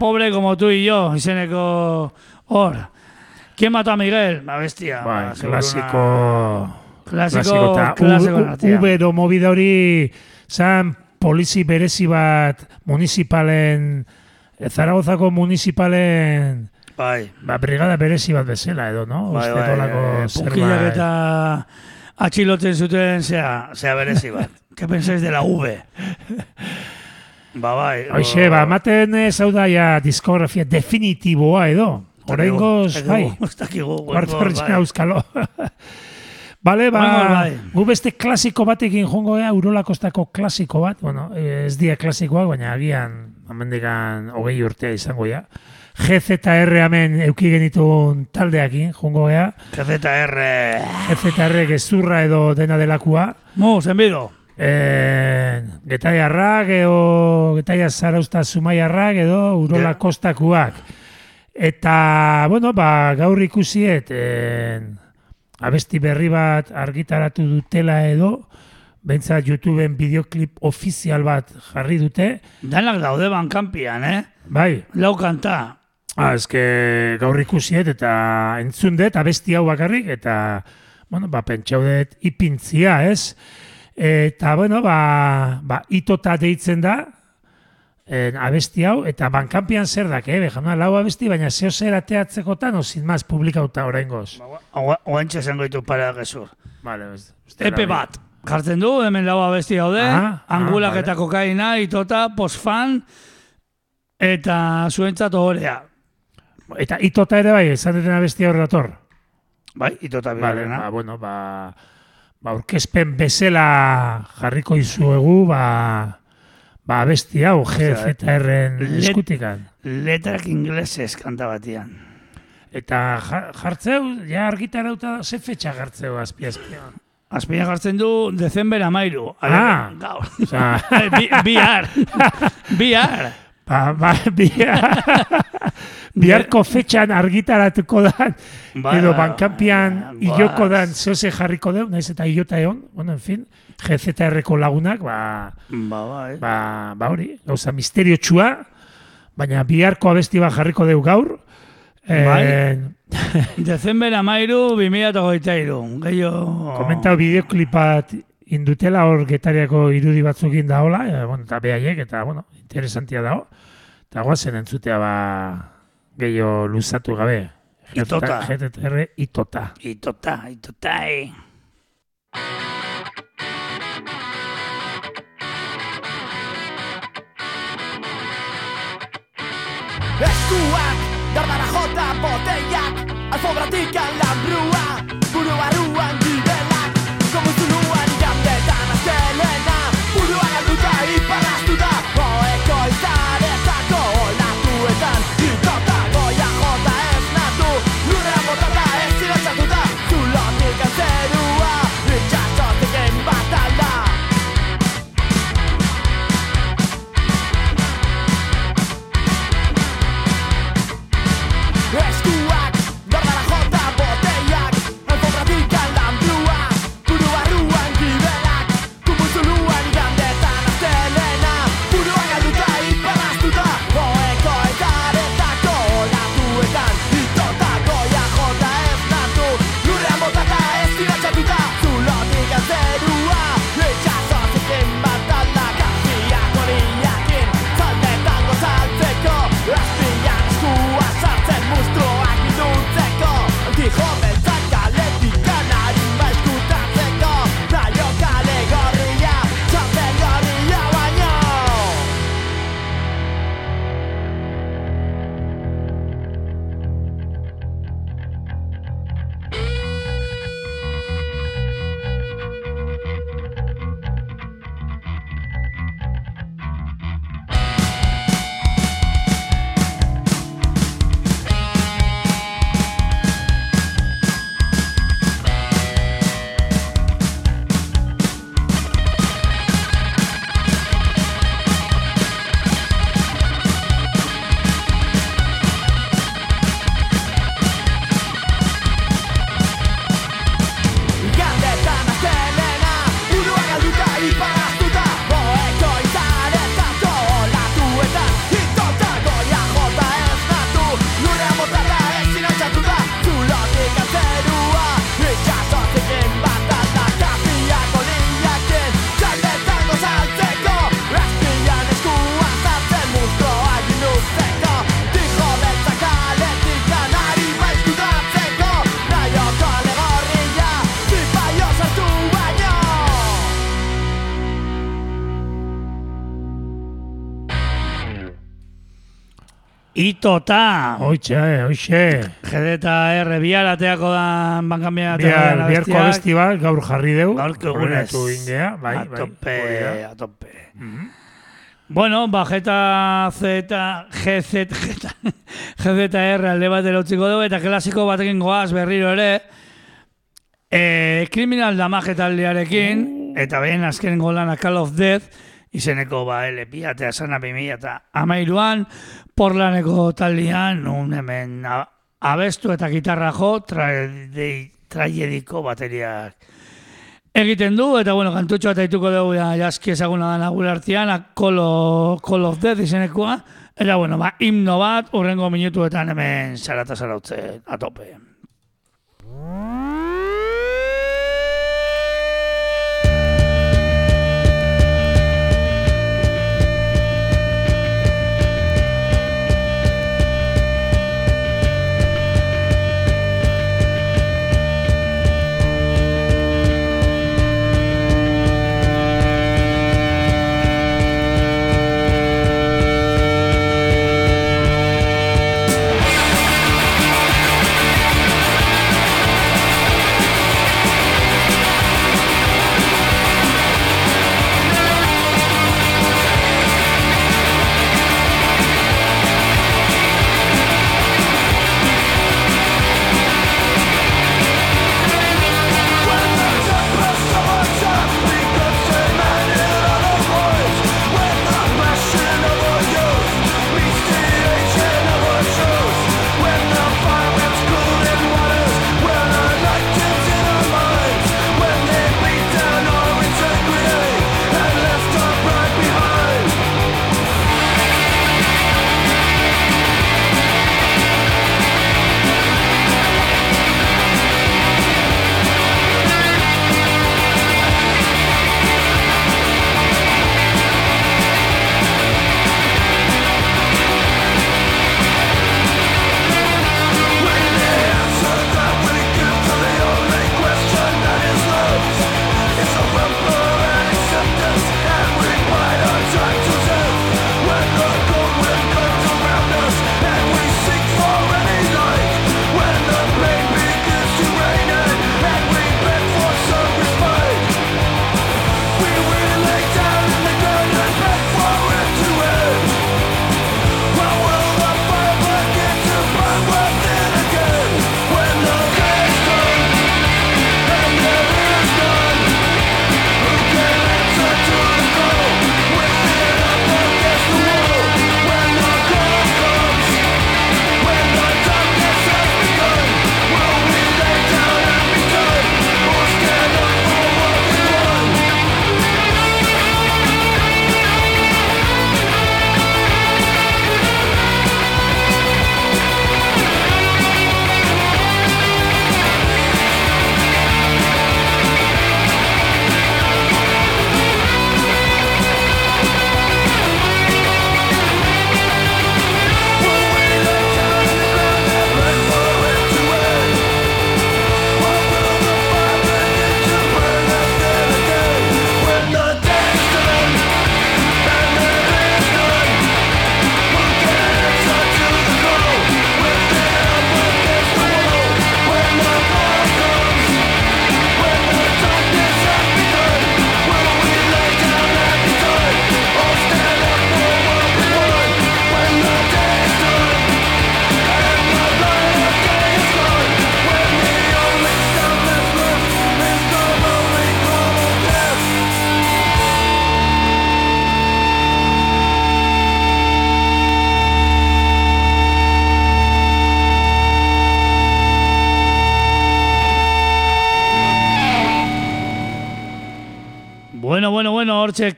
Pobre como tú y yo, izeneko hor. ¿Quién mató a Miguel? La bestia. Bai, ba, klasiko... Klasiko, klasiko. Ubero movida hori zan polizi berezi bat municipalen Zaragozako municipalen Bai, ba, brigada berezi bat bezala edo, no? bai, Uste bai, eh, punkilak eta atxilotzen zuten, zea, zea berezi bat. [LAUGHS] ¿Qué pensáis de la V? [LAUGHS] Ba, bai. Hoxe, ba, ematen ez hau da ja diskografia definitiboa edo. Horrengoz, bai, kuarto bai. euskalo. [LAUGHS] Bale, ba, bai. gu beste klasiko batekin jongo gea, Urola Kostako klasiko bat, bueno, ez dia klasikoak, baina agian, amendikan hogei urtea izango ja. GZR hemen euki genituen taldeakin, jongo gea. GZR. GZR gezurra edo dena delakua. Mu, zenbido. E, getaiarrak edo getaia zarausta zumaiarrak edo Urola Ja. Kostakuak. Eta, bueno, ba, gaur ikusiet, en, abesti berri bat argitaratu dutela edo, Bentsa YouTubeen bideoklip ofizial bat jarri dute. Danak daude bankampian, eh? Bai, Lau kanta. ah, eske gaur ikusiet eta entzun dut abesti hau bakarrik eta, bueno, ba, pentsau dut ipintzia, ez? Eta, bueno, ba, ba itota deitzen da, en, abesti hau, eta bankampian zer dak, eh? Bejana, lau abesti, baina zeo zer ateatzekotan, ozin maz publikauta oraingoz. Oantxe zengo ditu para gezur. Vale, ez, Epe bat. Jartzen du, hemen lau abesti daude, Ah, ah, angulak vale. eta kokaina, itota, posfan, eta zuentzat ohorea. Eta itota ere bai, esan duten abesti hor dator. Bai, itota Vale, bigarrena. ba, bueno, ba, ba aurkezpen bezala jarriko izuegu, ba, ba abesti hau GZR-en let- eskutikan. Letrak inglesez kanta batian. Eta ja- jartzeu, ja argitarauta ze fetxa jartzeu azpi azpian. Azpina jartzen du Dezember amairu. Ah. gaur. Osea, [LAUGHS] Bi, bihar. [LAUGHS] bihar. Ba, ba, bihar, [LAUGHS] biharko fetxan argitaratuko da, Bai, edo bankampian bai, iloko goaz. dan zehose jarriko deu, naiz eta ilota egon, bueno, en fin, GZR-ko lagunak, ba, Ba, bai. ba, ba hori, gauza misterio txua, baina biharko abesti bat jarriko deu gaur. Bai. En, [LAUGHS] Dezember amairu, 2008 Gehiago... komentau bideoklip bat indutela hor getariako irudi batzukin da hola, e, bueno, eta behaiek, eta, bueno, interesantia dago. Eta guazen entzutea ba gehiago luzatu gabe. Itota. GTR itota. Itota, itota, eh. Eskuak, gardara jota botellak Alfobratik alambrua Buru Komutu nuan standing itota. Oitxe, eh, oitxe. Gede eta R, bihar ateako da bankamia Bihar, biharko festival gaur jarri deu. Gaurko egunez. Ingea, bai, bai. tope, hori da. a tope. Bueno, ba, Jeta, Z, GZ, Jeta, GZR alde batera utziko dugu, eta klasiko batekin goaz berriro ere, e, kriminal damage taldearekin, eta behin azken golana Call of Death, izeneko ba, LP, atea sana 2000 eta amairuan, porlaneko taldean, un hemen abestu eta gitarra jo, tragediko bateriak egiten du, eta bueno, kantutxo eta dituko dugu ja, jaski ezaguna da nagure artean, a Call Call of Death izenekoa, eta bueno, ba, himno bat, urrengo minutuetan hemen zarata zarautzen, a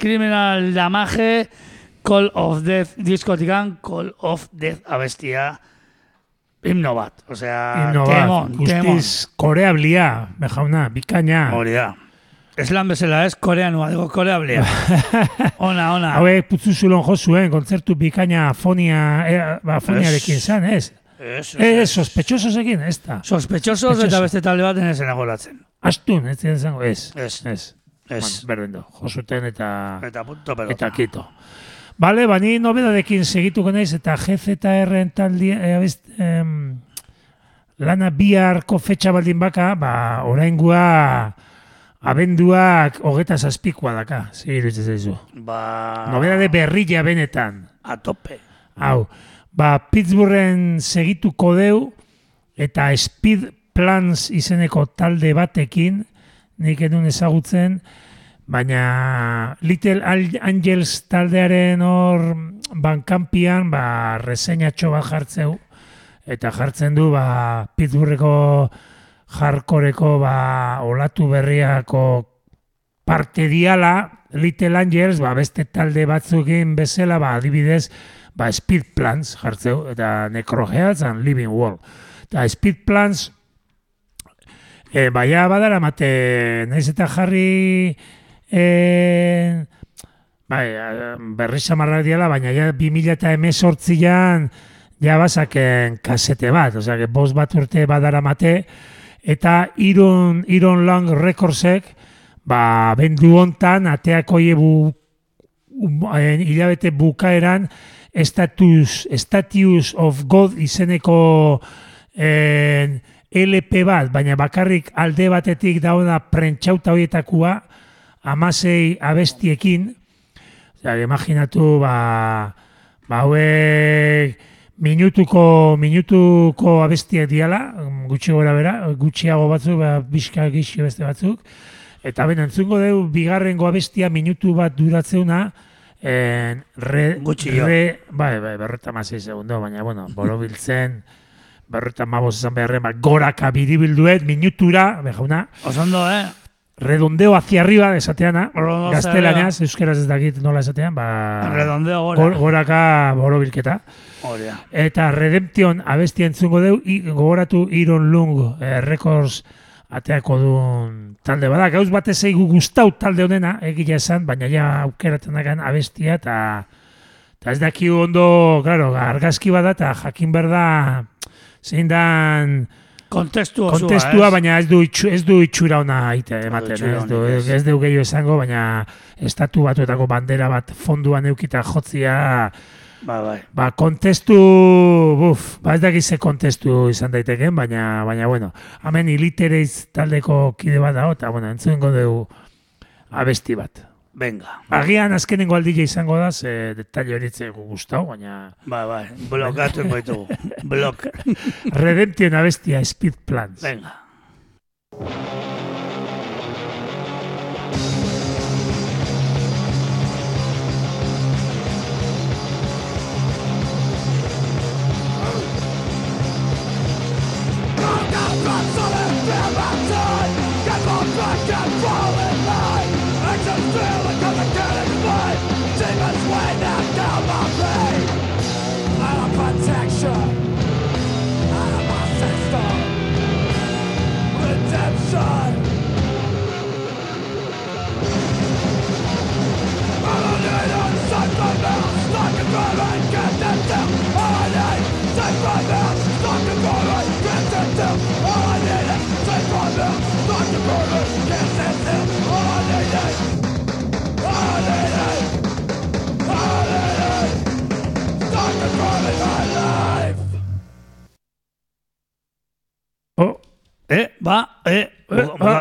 Criminal Damage, Call of Death diskotikan, Call of Death abestia, himno bat, osea, Himno bat, temon, temon. guztiz koreablia, bejauna, bikaina. Hori da. Eslan bezala ez, koreanua, digo, koreablia. [LAUGHS] ona, ona. Hauek putzu zulon jo zuen, kontzertu bikaina fonia, eh, ba, foniarekin Ez. zan, ez? Ez, Ez, sospechososekin, ez da. Sospechosos eta Sospechoso. beste talde baten ezen agolatzen. Astun, ez ziren zango, ez. Ez, Ez. Ez. Berdin du, jo zuten eta, Eta punto pelota. eta kito. Bale, bani nobedadekin segituko naiz eta GZR taldi, e, abest, em, lana biharko fetxa baldin baka, ba, oraingua abenduak hogeta zazpikoa daka, segiru zaizu. Ba... Nobedade berrilla benetan. A tope. Hau, ba, Pittsburghen segituko deu eta Speed Plans izeneko talde batekin, nik edun ezagutzen, baina Little Angels taldearen hor bankampian, ba, reseñatxo bat jartzeu, eta jartzen du, ba, Pittsburgheko jarkoreko, ba, olatu berriako parte diala, Little Angels, ba, beste talde batzukin bezala, ba, adibidez, ba, Speed Plans jartzeu, eta Necroheads and Living Wall. Eta Speed Plans, e, baia badara mate, naiz eta jarri e, bai, berri samarrak diala, baina ja 2000 eta emezortzian ja basaken kasete bat, osea, que bost bat urte badara mate, eta Iron, Iron Long Recordsek, ba, bendu hontan, ateako bu, um, eh, hilabete bukaeran, Status, Status of God izeneko en, LP bat, baina bakarrik alde batetik dauna prentxauta horietakoa, amasei abestiekin, Osea, imaginatu, ba, ba hauek minutuko, minutuko abestiak diala, gutxi gora bera, gutxiago batzuk, ba, bizka gixi beste batzuk, eta ben, entzungo deu, bigarrengo abestia minutu bat duratzeuna, en, re, Gutxi re, bai, bai, berreta segundo, baina, bueno, borobiltzen, berreta mabos esan beharren, ba, goraka biribilduet, minutura, bejauna, Osondo, eh? redondeo hacia arriba, esateana, gaztelaniaz, euskeraz ez dakit nola esatean, ba, Redondeo gora. gor- goraka borobilketa. Hori da. Eta Redemption abestia entzungo deu, i, gogoratu Iron Lung eh, Records ateako duen talde bada. Gauz batez eigu gustau talde honena, egia esan, baina ja aukeratzen dakan abestia, eta eta ez daki ondo, claro, argazki bada, eta jakin berda zein dan Kontestu kontestua, ez? baina ez du, itxu, ez du itxura ona aite, ematen, ez du, ez. ez du gehiago esango, baina estatu batuetako bandera bat fonduan eukita jotzia, Ba, bai. Ba, kontestu, buf, ba ez dakiz ze kontestu izan daiteken, baina, baina, bueno, hemen ilitereiz taldeko kide bat dago, eta, bueno, entzuengo dugu abesti bat. Venga. Agian azkenengo aldile izango da, ze detalle horitze gustau, baina Ba, bai. Blokatu ditugu. [LAUGHS] Blok. Redemption abestia Speed Plans. Venga.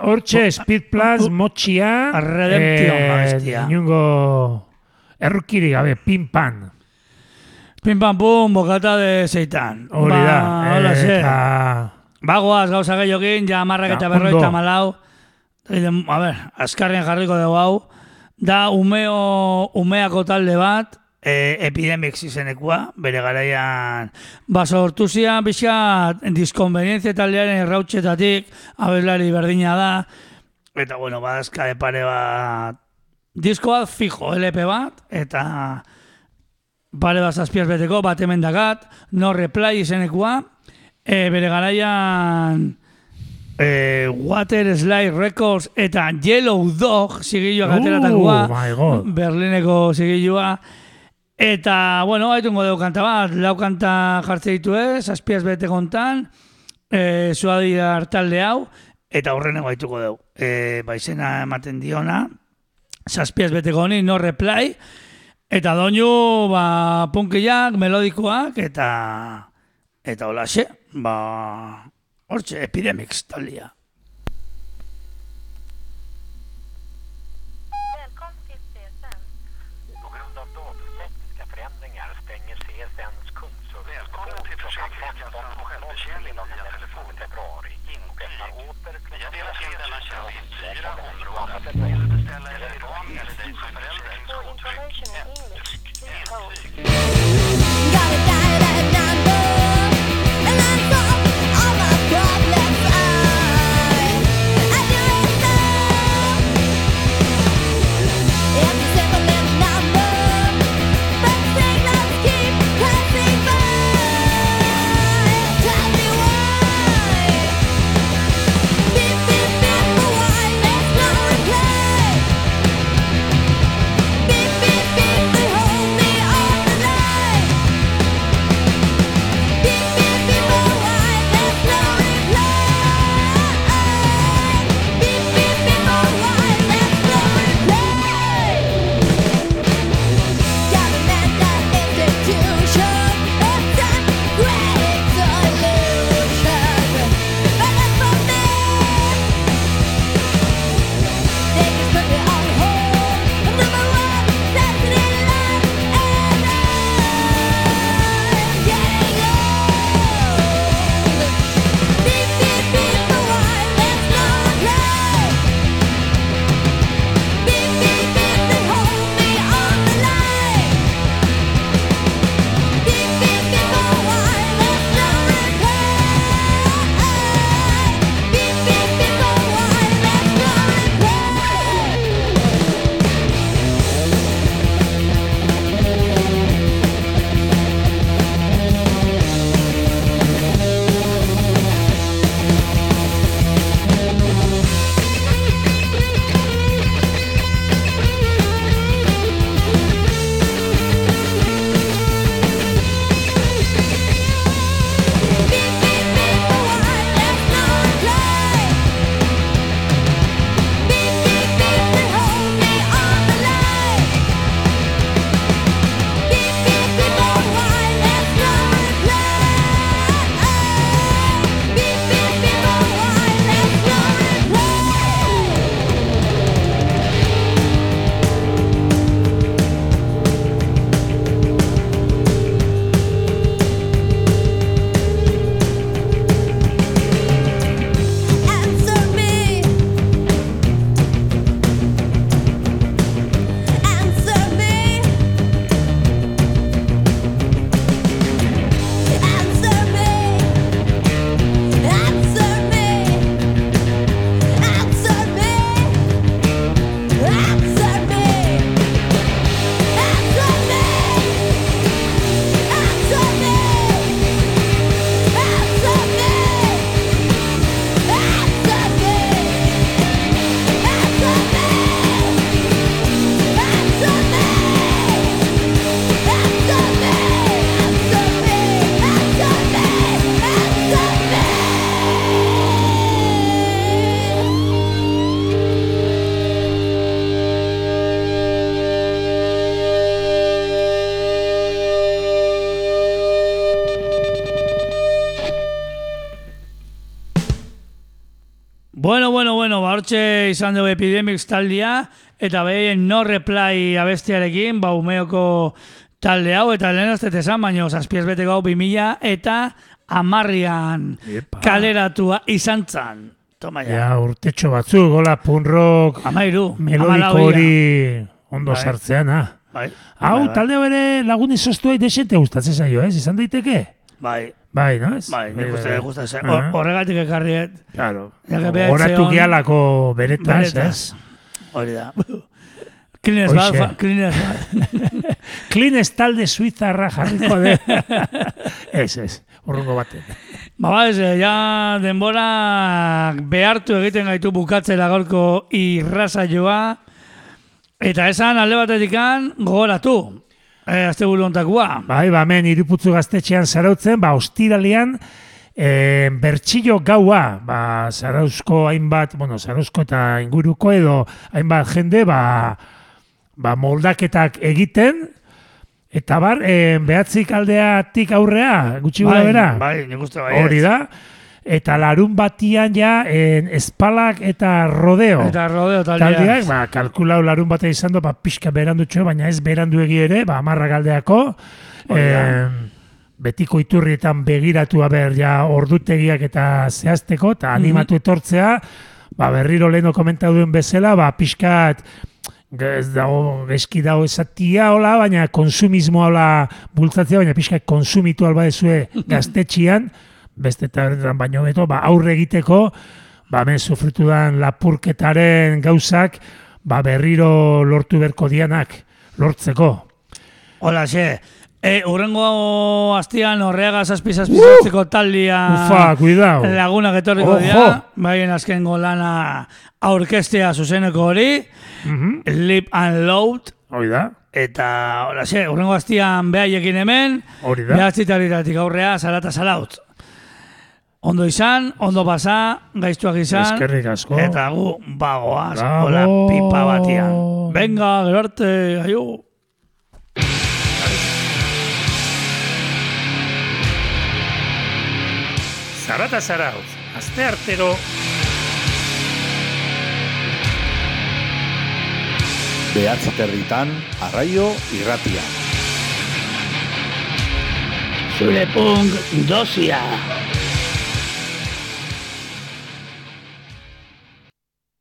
Hortxe Speed Plans, motxia, Redemption inungo errukiri gabe, pin pan. Pim pam pum, bokata de zeitan. Hori da, Ba, hola, ze. eta... Bagoaz gauza gehiagin, ja marrak eta berroita ondo. malau. A ber, azkarren jarriko dugu hau. Da umeo, umeako talde bat, e, epidemix izenekua, bere garaian. Ba sortu zian pixka diskonvenientzia taldearen errautxetatik, abeslari berdina da, eta bueno, badazka de pare bat, disko bat fijo, LP bat, eta pare bat zazpiaz beteko, bat hemen dakat, no reply izenekua, e, bere garaian e, Water Slide Records eta Yellow Dog Oh, my God. Berlineko zigilua, eta, bueno, haitungo dugu kanta bat, lau kanta jartze ditu ez, zazpiaz bete kontan, e, zuadi hartalde hau, eta horreneko haituko dugu. E, baizena ematen diona, zazpiaz beteko honi, no reply, Eta doinu, ba, punkiak, melodikoak, eta... Eta holaxe, ba... Hortxe, epidemics talia. Bueno, bueno, bueno, ba, hortxe izan dugu Epidemics taldia, eta behien no reply abestiarekin, ba, umeoko talde hau, eta lehen ez dut esan, baina zazpiez beteko hau 2000 eta amarrian Epa. kaleratua izan zan. Toma ja. Ja, urtetxo batzuk, gola punk rock, Amairu, melodiko hori ondo Bai. sartzean, ha. Bai, Hau, bai, bai. talde bere lagun izoztuai desente gustatzen zaio, ez? Izan daiteke? Bai, Bai, no? Ez? bai, nik uste, nik uste, ze- Ah. hor- horregatik ekarriet, Claro. Horatu gialako beretaz, ez? Hori da. Cleaners bat, cleaners bat. Klines talde suizarra jarriko de. [LAUGHS] ez, ez, urrungo baten. Ba, ba, ez, eh, ja denbora behartu egiten gaitu bukatzera gaurko irrasaioa. Eta esan alde batetikan gogoratu. E, azte buru ontakoa. Bai, ba, hemen iruputzu gaztetxean zarautzen, ba, ostiralian, e, bertxillo gaua, ba, zarauzko hainbat, bueno, zarauzko eta inguruko edo hainbat jende, ba, ba, moldaketak egiten, Eta bar, e, behatzik aldeatik aurrea, gutxi gura bera. bai, nik uste bai. Hori da. Eta larun batian ja, en, espalak eta rodeo. Eta rodeo taldea. Taldeak, ba, kalkulau larun bate izan du, ba, pixka berandutxo, baina ez berandu egi ere, ba, amarra galdeako. Em, betiko iturrietan begiratu haber ja ordutegiak eta zehazteko, eta animatu etortzea, ba, berriro leheno komentatu duen bezala, ba, pixkat, ez dago, eski dago esatia hola, baina konsumismo hola bultzatzea, baina pixkat konsumitu alba dezue [LAUGHS] gaztetxian, beste tabernetan baino beto, ba, aurre egiteko, ba, hemen sufritu dan lapurketaren gauzak, ba, berriro lortu berko dianak, lortzeko. Hola, xe. E, urrengo astian horreaga zazpi zazpizatzeko taldia Ufa, cuidao. lagunak etorriko Ojo. dira. Baien azken lana aurkestea zuzeneko hori, Mhm. Lip and Load, Hoi da, eta hola, xe, urrengo astian behaiekin hemen, hori da. behatzitaritatik aurrea, zarata zalaut. Ondo izan, ondo pasa, gaiztuak izan, Eskerrik asko. eta gu bagoaz, hola pipa batian. Venga, gero arte, aio. Zarata zarauz, azte artero Behatzi territan, arraio irratia. Zure punk dosia.